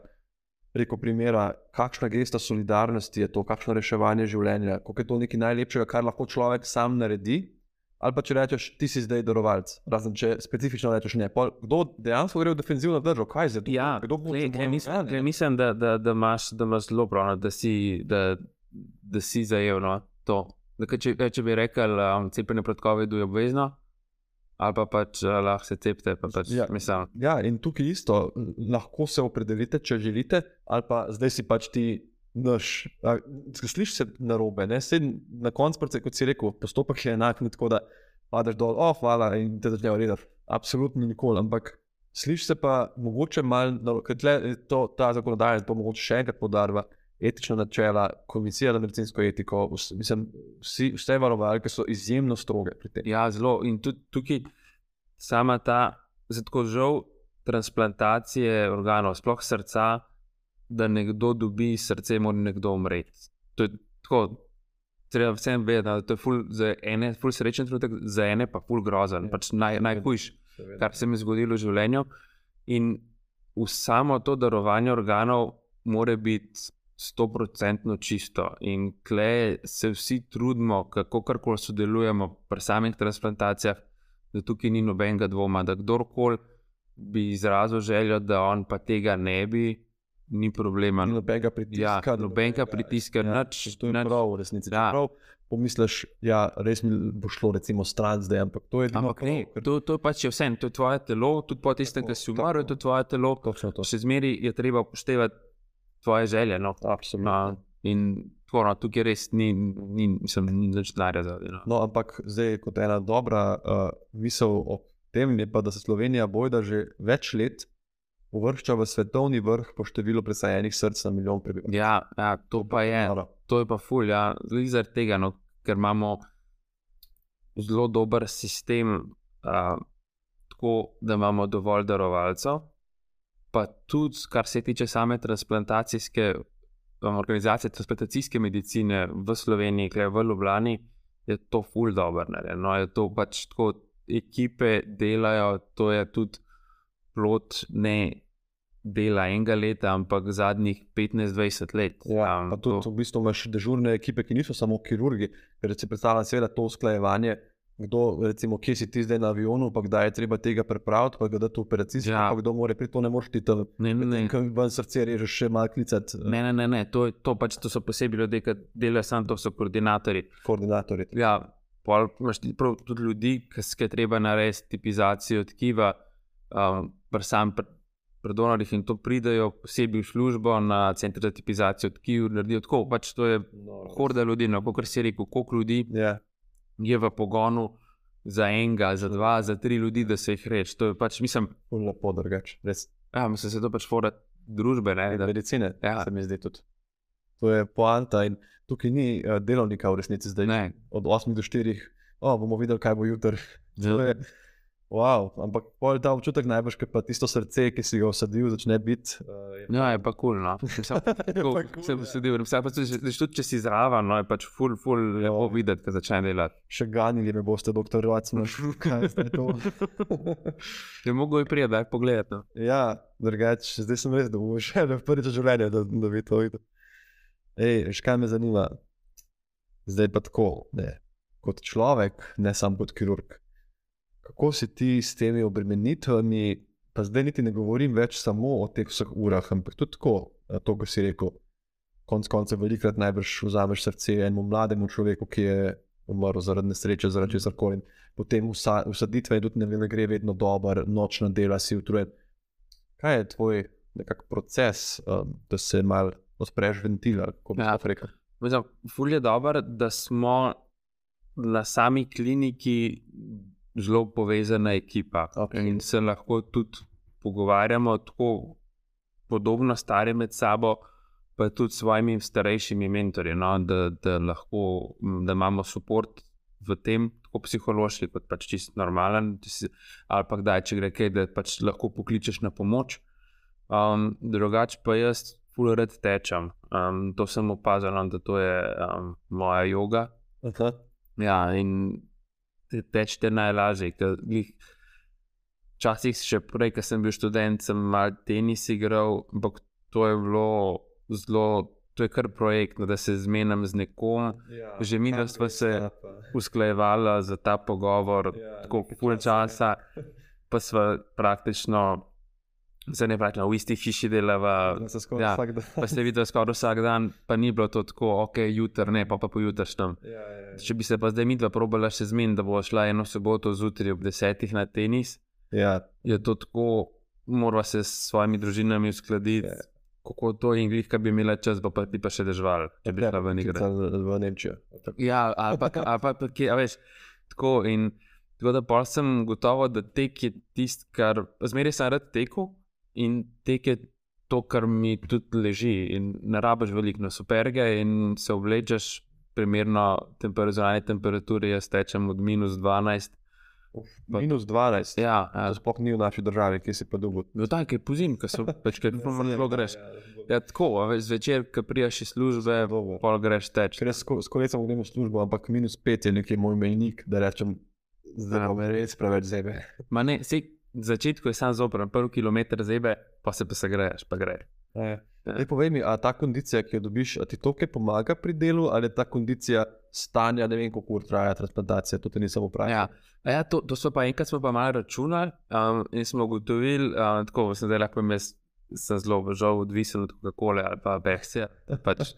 Preko primera, kakšna gesta solidarnosti je to, kakšno reševanje življenja, kako je to nekaj najlepšega, kar lahko človek sam naredi. Ali pa če rečeš, ti si zdaj darovalec, razen če specifično rečeš ne. Pol, kdo dejansko gre v defenzivno držo, kaj zdaj? ja. kdo bo glej, bo- mislim, glej, mislim, da, da, da, imaš, da imaš zelo prav, no, da si, da, da si zajel no, to. Da, če, če bi rekel, um, cepljenje pred COVID-om je obvezno, ali pa pač uh, lahko se cepite, pa pač ja. mislim. Ja, in tukaj isto, lahko se opredelite, če želite, ali pa zdaj si pač ti naš. a, Slišiš se na robe, na koncu, predvsej, kot si rekel, postopek je enak, tako da padeš dol, oh, hvala in te začnejo redati. Absolutno nikoli, ampak slišiš se pa mogoče malo, ker tle je to, ta zakonodaja, to mogoče še enkrat podarva. Etična načela, komisija za medicinsko etiko, vs, mislim, vsi, vse varovalke so izjemno stroge pri tem. Ja, zelo. In tudi tukaj sama ta, zato žal, transplantacije organov, sploh srca, da nekdo dobi srce, mora nekdo umreti. To je tako. Treba vsem vedeti, da to je ful, za ene ful srečen trenutek, za ene pa ful grozen, Ja. pač naj, najhujši, kar se mi je zgodilo v življenju. In v samo to darovanje organov mora biti stoprocentno čisto. In klej se vsi trudimo, kako karkoli sodelujemo pri samih transplantacijah, da tukaj ni nobenega dvoma, da kdorkoli bi izrazil željo, da on pa tega ne bi, ni problema. Ni no. nobenega pritiska. Ja, da nobenega pritiska, ja, nič- To je nič- prav, v resnici. Ja. Ja. Pomisliš, ja, res mi bo šlo, recimo, stran zdaj, ampak to je edino Ampak ne, prav, ker- to, to je pač je vse, to je tvoje telo, tudi po tistem, ki si umrl, je to tvoje telo. Točno to. Še zmeraj je treba upoštevati tvoje želje. No. Absolutno. No, in tako, no, tukaj res ni, ni, mislim, ni nič denarja no. No, ampak zdaj, kot ena dobra uh, misel o tem, je pa, da se Slovenija bojda že več let uvršča v svetovni vrh po številu presajenih src na milijon prebivalcev. Ja, ja, to pa je. Noro. To je pa ful, ja, zaradi tega, no, ker imamo zelo dober sistem, uh, tako da imamo dovolj darovalcev. Pa tudi, kar se tiče same transplantacijske um, organizacije, transplantacijske medicine v Sloveniji, kaj v Ljubljani, je to ful dobro. No, je to pač tako, ekipe delajo, to je tudi plot ne dela enega leta, ampak zadnjih 15-20 let. Ja, Um, pa tudi to- v bistvu imaš dežurne ekipe, ki niso samo kirurgi, ker si predstavljam seveda to usklajevanje. Kdo, recimo, kje si ti zdaj na avionu, pa kdaj je treba tega prepraviti, pa dati v operacijsko, Ja. pa kdo more pri to ne moreš ti tam. Ne, ne, ne. Ko ven srce režeš, še malo klicati Ne, ne, ne, ne. To, to, pač, to so posebej ljudje, ki delajo samo to, so koordinatorji. koordinatorji. Ja, pol imaš prav tudi ljudi, ki je treba narediti tipizacijo tkiva, um, sam pr, pri donorjih in to pridejo posebej v službo na center za tipizacijo tkiv, naredijo tako. Pač to je horda ljudi, no, kot si rekel, koliko ljudi Ja. je v pogonu za enega, za dva, za tri ljudi, da se jih reče. To je pač, mislim, lepo drugače, res. ja, mislim, se to pač fora družbe. Ne, da, Medicine, Ja. ja. se mi zdi tudi. To je poanta in tukaj ni uh, delovnika v resnici zdaj. ne, Od 8 do 4, oh, bomo videli, kaj bo jutri. Ja. je- Wow, ampak pol ta občutek najbrž, ker pa tisto srce, ki si ga usadil, začne biti. Uh, Ja, je pa kul. Cool, no. <laughs> Cool, sem ja. sedel, vse pa tudi, tudi če si zraven, no, je pač ful, ful, lepo videti, ko začne delati. Še ganili me boste, doktor Rocman. <laughs> Kaj je zdaj to? Je mogo je prijeti, da je pogledati. No. ja, drugače, zdaj sem res dobil še eno prvič v življenju, da, da bi to videl. Ej, veš, kaj me zanima? Zdaj pa tako, ne. kot človek, ne samo kot kirurg. Kako si ti s temi obremenitvami, pa zdaj niti ne govorim več samo o teh vseh urah, ampak tudi tako, a to, kar si rekel. Konec koncev, velikrat najbrž vzameš srce enemu mlademu človeku, ki je umrl zaradi nesreče, zaradi česar koli. Potem vsa, usaditve in tudi ne, ne gre vedno dobro, nočna dela si utrujen. Kaj je tvoj nekak proces, um, da se mal odpreš ventil, ali kako bi Ja. ja. rekel? Mislim, ful je dobro, da smo na sami kliniki zelo povezana ekipa Absolutno. in se lahko tudi pogovarjamo tako podobno stari med sabo. Pa tudi s svojimi starejšimi mentorji, no, da, da lahko da imamo podporo v tem, tako psihološki, kot pač čist normalen, si, ali pa kdaj, če gre kaj, da pač lahko pokličeš na pomoč. Um, drugače pa jaz, full red tečem. Um, to sem opazil, no, da to je um, moja joga. Aha. Ja, in te tečete najlažje. Včasih, še prej, ko sem bil študent, sem malo tenis igral, ampak to je bilo zelo, to je kar projekt, no, da se zmenim z nekom, Ja. Že midva sva se- usklajevala za ta pogovor, Ja, tako pol časa, časa, pa smo praktično, zdaj ne praktično, v isti hiši delava. Da se Ja, vsak dan. Pa se vidi skoraj vsak dan, pa ni bilo to tako, ok, jutr ne, pa pa pojutrišnjem. Ja, ja, ja. Če bi se pa zdaj midva probala še zmeniti, da bo šla eno soboto zjutraj ob desetih na tenis, Ja, je to tako, morava se s svojimi družinami uskladiti. Ja. Kako to in glih, ki bi imela čas, pa ti pa še dežval, če bi šla ven igrati. v, Nemčijo. Ja, ali pa, ali pa, pa kje, a veš, tako. In, tako da pa sem gotovo, da tek je tisto, kar zmeraj sem rad tekel in tek je to, kar mi tudi leži. In ne rabiš veliko na superge in se oblečeš primerno temperaturi, temperaturi, jaz tečem od minus 12. Uf, Pa- Minus 12. Ja, ja. Sploh ni v naši državi, ki si pa dolgo. No, tako je pozim, ko so <laughs> pač kaj zelo greš. Ja, tako, a veš, zvečer, ko prijaš iz službe, pol greš teč. Ker jaz skoraj sem gremo v službo, ampak minus 5 je nekje moj mejnik, da rečem, zdaj Ja. me res preveč zebe. Ma ne, sej, začetku je sam zoper, prvi kilometr zebe, pa se pa se greš, pa greš. Ja. Povej mi, a ta kondicija, ki jo dobiš, ti to kaj pomaga pri delu, ali je ta kondicija stanja, ne vem, koliko ur traja transplantacija, to ti nisem vprašal. Ja, A ja to, to smo pa enkrat smo pa malo računali um, in smo ugotovili, um, tako sem zdaj lahko jaz sem zelo žal odvisen od Coca-Cola ali pa Behce, pač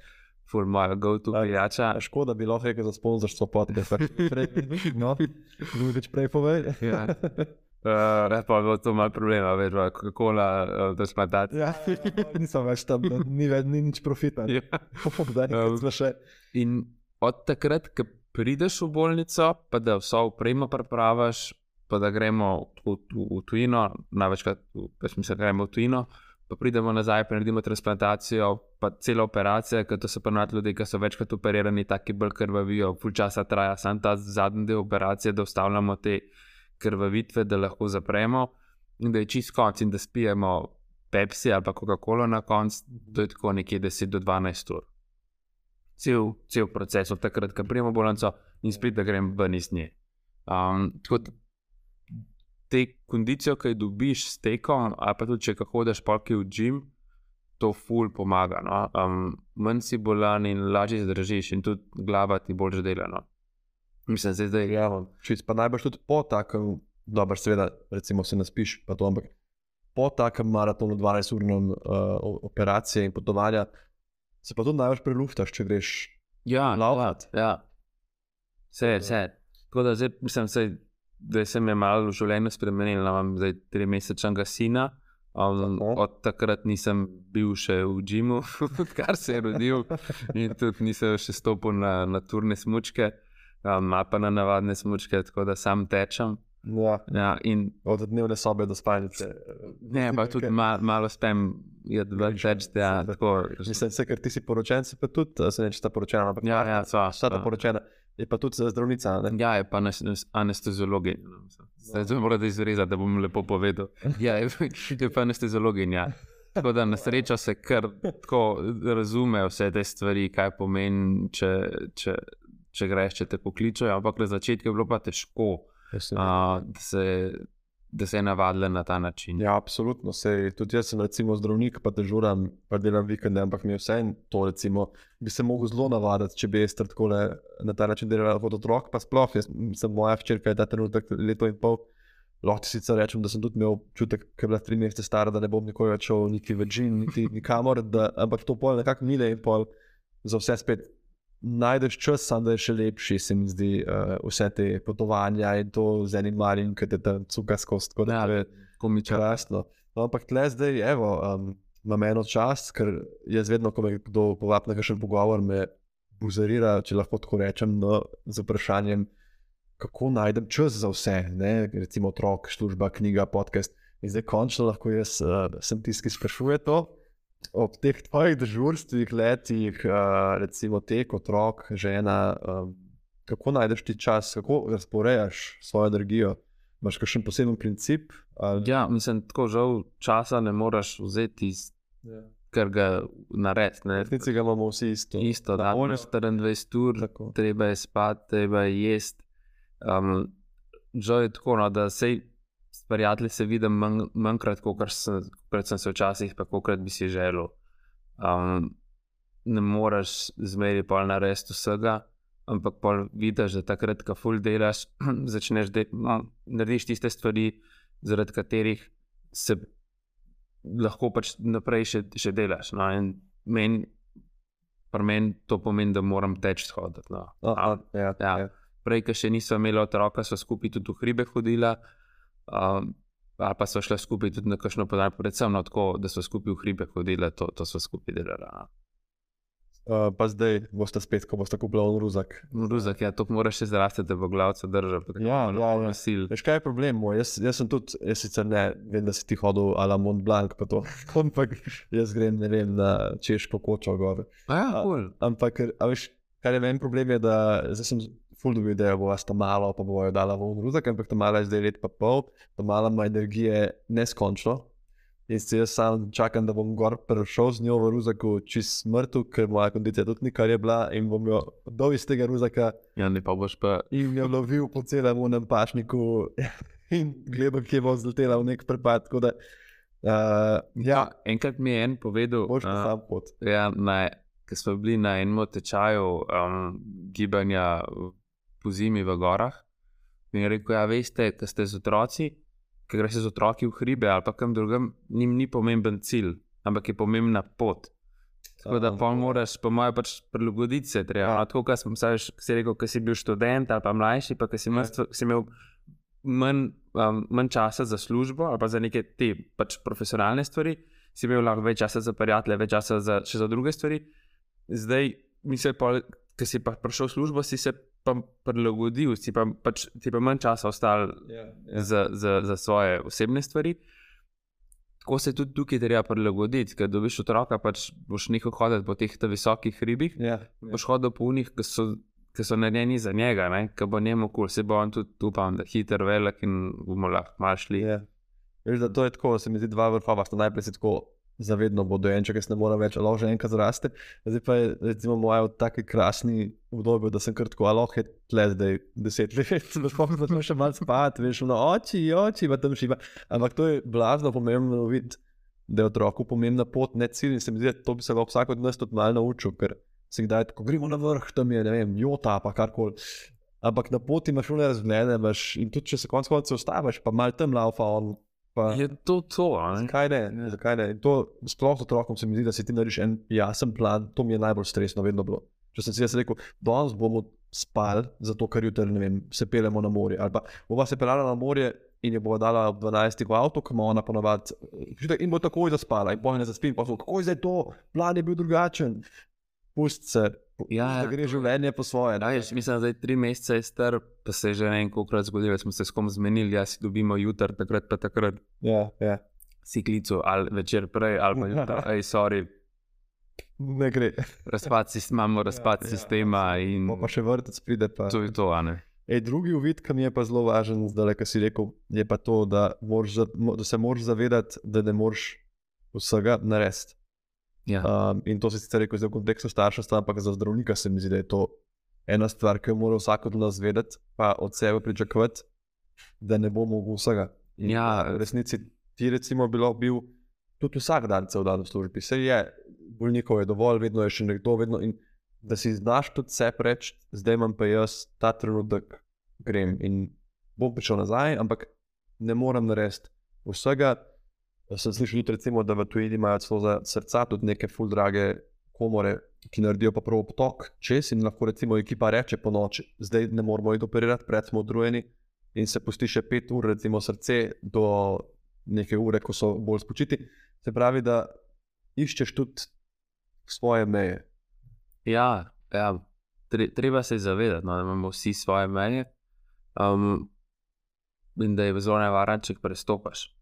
ful moja go-to pijača. Škoda bi lahko rekel za sponzorstvo podcast. No, več prej povej. Ja. Uh, pa je bilo to malo problema, več kako la, uh, da smo dati. Ja, <laughs> nisem več tam, ni, več, ni nič profita. Ja. Da, Um, še. In od takrat, ko prideš v bolnico, pa da vso upremo prepravaš, pa da gremo v, v, v tujino, največkrat pač mislim, da gremo v tujino, pa pridemo nazaj, pa naredimo transplantacijo, pa cela operacija, ker to so pa nad ljudje, ki so večkrat operirani, taki bolj krvavijo, pol časa traja, samo ta zadnji del operacije, da ustavljamo te krvavitve, da lahko zapremo in da je čist konc in da spijemo Pepsi ali pa Coca-Cola na koncu, to je tako nekje 10 do 12 ur cel, cel proces, od takrat, ko prijemo bolnico in spet, da grem ven iz nje. Um, tako da te kondicijo, ki jo dobiš s tekom, ali pa tudi če hodiš polki v gim, to ful pomaga. No? Um, manj si bolan in lažje zdržiš, in tudi glava ti bolj dela. No? Mislim, zdaj, da je Ja, čist, pa najbrž tudi po takem, dobro, seveda, recimo se naspiš, pa to, ampak po takem maratonu 12-urnem uh, operacije in potovanja, se pa tudi največ preluftaš, če greš. Ja, Lauvat. Ja. Vse, vse. Tako da zdaj, mislim, sej, da se mi je malo v življenju spremenilo. Imam zdaj tri mesečnega sina. Um, Tako. od takrat nisem bil še v Džimu, <laughs> odkar se je rodil, in tudi nisem še stopil na, na turne smočke, ali pa na navadne smočke, tako da sam tečem. Ja. Ja, in Od dnevne sobe do spalnice. ne, pa tudi ma, malo spem, je dva več, ja, tako. Mislim, se, ker ti si poročen, si pa tudi, se ne če sta poročena, ampak Ja, ja, sva, sta ta sva. poročena, je pa tudi zdravnica. Ne? Ja, je pa anes- anesteziologinja. Zdaj se mora izrezati, da bom lepo povedal. Ja, je, <laughs> je pa anesteziologinja. Tako da na srečo se kar tako razume vse te stvari, kaj pomeni, če, če, če greš, če te pokličejo. Ampak na začetku je bilo pa težko, a, da, se, da se je navadila na ta način. Ja, absolutno. Sej, tudi jaz sem recimo zdravnik, pa dežuram, pa delam vikende, ampak mi je vse en to, recimo, bi se lahko zelo navaditi, če bi jaz tako na ta način delal kot otrok, pa sploh, jaz sem moja hčerka, je ta trenutek leto in pol. Lahko sicer rečem, da sem tudi imel občutek, ker je bila tri mesece stara, da ne bom nikoli več šel niti v Džin, niti nikamor, da, ampak to pol nekako mile in pol za vse spet najdeš čas, samo da je še lepši, se mi zdi, uh, vse te potovanja in to z enim malim, ki te tam cuka skozi. tako da Ja, to je- Komičar. No, ampak tle zdaj, evo, um, imam eno čast, ker jaz vedno, ko me kdo povabi na kakšen pogovor, me buzerira, če lahko tako rečem, no, z vprašanjem, kako najdem čas za vse, ne? recimo otrok, služba, knjiga, podcast. In zdaj končno lahko jaz uh, sem tisti, ki sprašuje to. Ob teh tvojih dežurstvih, letih, uh, recimo tek, otrok, žena, um, kako najdeš ti čas, kako razporejaš svojo energijo? Imaš kakšen poseben princip? Ali... Ja, mislim, tako žal časa ne moreš vzeti, iz, Ja. ker ga narediš. Resnici ga imamo vsi isto. Isto, da voljo. imaš 24 ur, Tako. treba je spati, treba je jesti. Um, žal je tako, no, da se s prijatelji se vidim manj, manjkrat, kot sem, kot sem se včasih, pa kot bi si želel. Um, ne moreš zmeri pa narediti vsega, ampak pol vidiš, da takrat, ko ful delaš, <clears throat> začneš de no, narediš tiste stvari, zaradi katerih se lahko pač naprej še, še delaš. No, in meni, pri meni to pomeni, da moram teči hoditi. No. Aha, ja, Ja. ja. Prej, ko še nisem imela otroka, so skupaj tudi v hribe hodila. Um, ali pa so šla skupaj tudi na kakšno podaj, predvsem no, tako, da so skupaj v hribe hodile, to, to so skupaj delala. no. Uh, pa zdaj boste spet, ko boste kupili ruzak. Ruzak, ja, to moraš še zrasti, da bo glavca držal. Ja, ja, ja. Sil. Veš, kaj je problem? moj? Jaz, jaz sem tudi, jaz sicer ne vem, da si ti hodil ala Mont Blanc, pa to, <laughs> ampak jaz grem, ne vem, na češko kočo gor. A ja, A- cool. Ampak, a veš, kar je meni problem, je, da zdaj sem ful dobil idejo, bo sta malo, pa bojo dala v ruzak, ampak ta mala je zdaj let pa pol, ta mala ima energije neskončno. In se jaz sam čakam, da bom gor prišel z njo v ruzaku čist smrtu, ker moja kondicija tudi ni kar je bila in bom jo dol iz tega ruzaka Ja, ne pa boš pa. in jo lovil po celem unem pašniku <laughs> in gledal, kje bo zletela v nek prepad. Da, uh, ja, Enkrat mi je en povedal, boš pa a, sam pot. ja, ker smo bili na enem tečaju um, gibanja v- po zimi v gorah. In je rekel, ja, veste, da ste z otroci, ki greš z otroki v hribe ali pa kam drugam, njim ni pomemben cilj. ampak je pomembna pot. Tako da pa moraš, po mojem, pač prilagoditi se. Treba. Ja. Ja. Tako kot sem vsaj si rekel, ko si bil študent ali pa mlajši, pa si, imel, stv- si imel manj, um, manj časa za službo ali pa za neke te pač profesionalne stvari, si imel lahko več časa za prijatelje, več časa za, še za druge stvari. Zdaj, mislim, ko si pa prišel v službo, si se pa prilagodil, si pa, pač, ti pa manj časa ostal Ja, za, za, za svoje osebne stvari. Tako se tudi tukaj treba prilagoditi, ker dobiš otroka, pač boš nehal hoditi po teh visokih hribih, ja, boš hodil po unih, ki so, ki so narejeni za njega, ki bo njemu kul, se bo on tudi upam, da hiter, velik in bomo lahko šli. Ja. Veš, da to je tako, se mi zdi dva vrhova, sta najprej si tako zavedno bo dojenček, jaz ne morem več, alo že enkrat zraste. Zdaj pa je recimo moja v taki krasni obdobju, da sem kar tako, alo je tle zdaj deset let, <laughs> da spomnim, da smo še malo spati, veš, no oči, oči, pa tam šiba. Ampak to je blazno pomembno videti, da je otroku pomembna pot, ne cilj in se mi zdi, da to bi se lahko vsak od nas tudi malo naučil, ker si kdaj tako gremo na vrh, tam je, ne vem, jota pa karkoli. Ampak na poti imaš šole razglede, in tudi če se konec koncev ustaviš, pa mal tam laufa on. Pa, Je to to, ne? Zakaj ne? Ja. Zakaj ne? In to sploh otrokom se mi zdi, da si ti narediš en jasen plan, to mi je najbolj stresno vedno bilo. Če sem si jaz rekel, danes bomo spali, zato ker jutri ne vem, se pelemo na morje. Ali pa bova se pelala na morje in je bova dala ob 12. v avto, ki ima ona ponovadi. In bo takoj zaspala, in boje ne zaspim, pa so kako je zdaj to, plan je bil drugačen. Pust se, Ja, da ja, gre življenje po svoje. Ja, jaz mislim, da je tri mesece star, pa se je že kolikokrat zgodilo, da smo se s kom zmenili, ja si dobimo jutr, takrat pa takrat Ja, ja. si klical, ali večer prej, ali pa jutri, hej, <laughs> sorry, Ne gre. razpad, sis- imamo razpad Ja, ja, sistema in Pa, še vrtec pride. Pa. to je to, a ne. Ej, drugi uvid, ki mi je pa zelo važen, zdaj, ki si rekel, je pa to, da, moraš, da se moraš zavedati, da ne moreš vsega narediti. Ja. Um, in to si sicer rekel zdaj v kontekstu starševstva, ampak za zdravnika se mi zdi, da je to ena stvar, ki jo mora vsak od nas vedeti, pa od sebe pričakovati, da ne bo mogel vsega. In Ja. v resnici ti, recimo, bilo bil tudi vsak dan, cel dan v službi. Se je, bolnikov je dovolj, vedno je še nekdo, vedno. In da si znaš tudi sebe reči, zdaj imam pa jaz ta trenutek, grem in bom prišel nazaj, ampak ne morem narediti vsega. Sem slišal tudi, recimo, da v tujini imajo celo za srca tudi neke full drage komore, ki naredijo pa prav potok čez in lahko recimo ekipa reče po noči, zdaj ne moramo iti operirati, pred smo utrujeni in se pusti še pet ur, recimo srce do neke ure, ko so bolj spočiti. Se pravi, da iščeš tudi svoje meje. Ja, ja. Tre, treba se zavedati, no, da imamo vsi svoje meje um, in da je zelo nevarno, če prestopaš.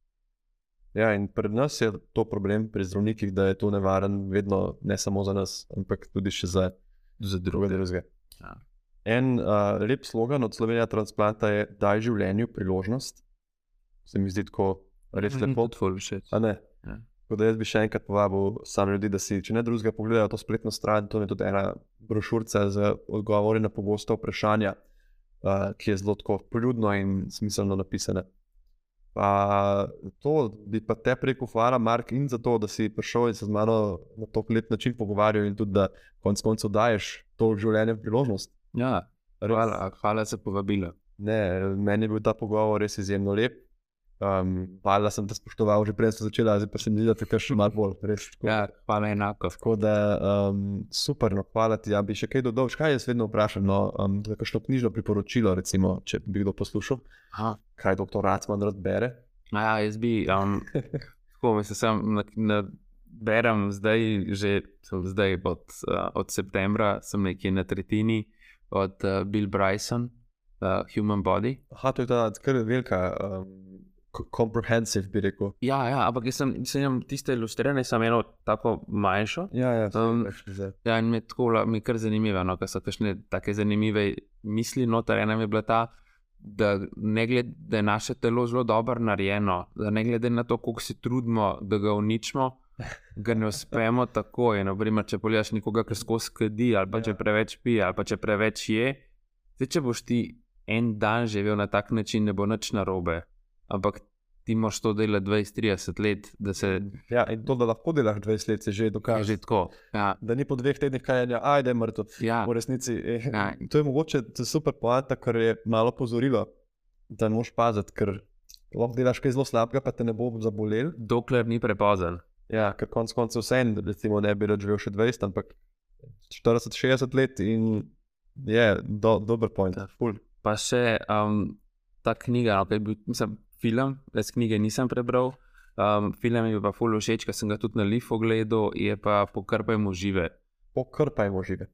Ja, in pri nas je to problem, pri zdravnikih, da je to nevaren, vedno ne samo za nas, ampak tudi še za Za druge druge. drugega. Ja. En uh, lep slogan od Slovenije transplanta je: Daj življenju priložnost. Se mi zdi tako res lepo. Kot ful všeč. Ja. Tako da jaz bi še enkrat povabil same ljudi, da si, če ne drugega, pogledajo to spletno stran. To je tudi ena brošurica z odgovori na pogosta vprašanja, uh, ki je zelo tako poljudno in smiselno napisana. Pa to bi pa te preko hvala, Mark, in za to, da si prišel in se z mano na tako lep način pogovarjal, in tudi da konec koncev daješ to življenje priložnost. Ja, hvala, hvala za povabilo. Ne, meni je bil ta pogovor res izjemno lep. Um, hvala, da sem te spoštoval, že prej sem začela, zdaj pa se mi zdi, da te kar še malo bolj. Res, tako. Ja, hvala enako. Tako da um, super, no, hvala ti. Ja, bi še kaj dodal, kaj jaz vedno vprašam. No, um, za kakšno knjižno priporočilo, recimo, če bi kdo poslušal, Aha. kaj doktor Racman rad bere. A Ja, jaz bi, um, tako mislim, sem na, na, berem zdaj, že zdaj od, uh, od septembra, sem nekje na tretjini od uh, Bill Bryson, uh, Human Body. Aha, to je ta kar velika, um, comprehensive, bi rekel. Ja, ja, ampak jaz sem, sem imel tiste ilustrirane, sem eno tako manjšo. Ja, ja, Um, Ja, in mi je tako, mi je kar zanimivo, no, ker so kakšne take zanimive misli noter. Ena je bila ta, da ne glede, da je naše telo zelo dobro narejeno, da ne glede na to, koliko se trudimo, da ga uničimo, ga ne uspemo <laughs> tako. In, naprimer, če pogledaš nekoga, ki skozi kadi, ali pa če preveč pije, ali pa če preveč je, zdaj, če boš ti en dan živel na tak način, ne bo nič narobe. Ampak ti moraš to delati 20-30 let, da se ja, in to, da lahko delaš 20 let, se že dokaže. kaže tako. Ja, Da ni po dveh tednih kajanja, ajde, mrtev. ja, V resnici eh, Ja. to je mogoče to je super poanta, kar je malo pozorilo, da ne moš paziti, ker lahko delaš kaj zelo slabega, pa te ne bo zabolel. dokler ni prepozen. Ja, ker konec koncev vse en, recimo, ne bi rad živel še 20, ampak 40-60 let in je do, dober point. Pa še um, ta knjiga, no, ki je bil, mislim, film, jaz knjige nisem prebral. Um, film je pa ful všeč, ker sem ga tudi na Lifu gledal, je pa pokrpajmo žive. Pokrpajmo žive.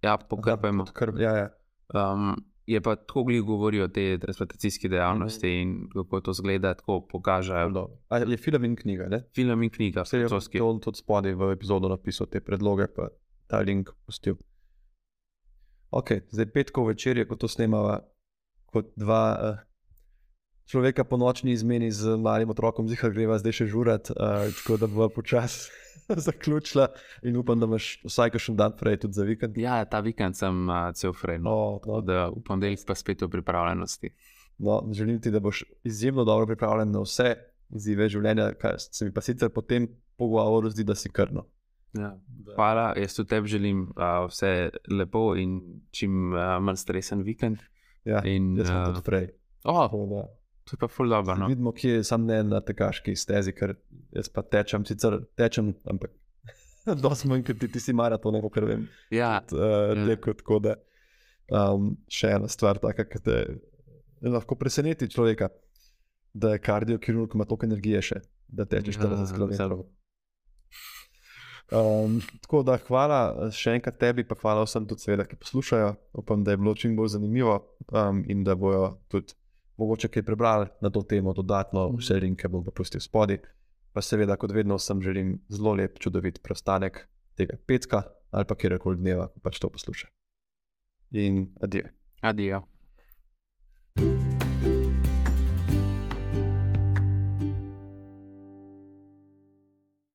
Ja, pokrpajmo. Podkrp, ja, ja. Um, je pa tako glih govorijo o tej transplantacijski dejavnosti Mhm. in kako to zgleda, tako pokažejo. Je film in knjiga, ne? Film in knjiga, Vse je francoski. to tudi spodaj v epizodo napisal te predloge, pa ta link pustil. Ok, zdaj petkov večer je, ko to snemava, kot dva uh, človeka po nočni izmeni z malim otrokom, zihar greva zdaj še žurat, uh, tako da bo počasi <laughs> zaključila in upam, da imaš vsaj kakšen dan prej tudi za vikend. Ja, ta vikend sem uh, cel frajn. No. No, Da v ponedeljek pa spet v pripravljenosti. no, želim ti, da boš izjemno dobro pripravljen na vse izzive življenja, kar se mi pa sicer po tem pogovoru zdi, da si krno. Ja. Hvala, jaz tudi tebi želim uh, vse lepo in čim uh, manj stresen vikend. Ja, In, jaz sem uh, tudi prej. Oh, da- to je pa ful dobro. No? Vidimo, kje je sam ne na tekaški stezi, ker jaz pa tečem, sicer tečem, ampak <laughs> dosti manj kot ti, ti si maraton, kar vem. Ja, Uh, rekel, tako da um, še ena stvar, taka, ki te lahko preseneti človeka, da je kardiokirurg ima toliko energije še, da teče 40 km. zelo. Um, tako da hvala eh, še enkrat tebi, pa hvala vsem tudi, seveda, ki poslušajo. Upam, da je bilo čim bolj zanimivo um, in da bojo tudi mogoče kaj prebrali na to temo, dodatno vse linke bom pa pustil spodaj. Pa seveda, kot vedno, vsem želim zelo lep, čudovit preostanek tega petka ali pa kjerkoli dneva, ko pač to posluša. In adijo. Adijo. thank you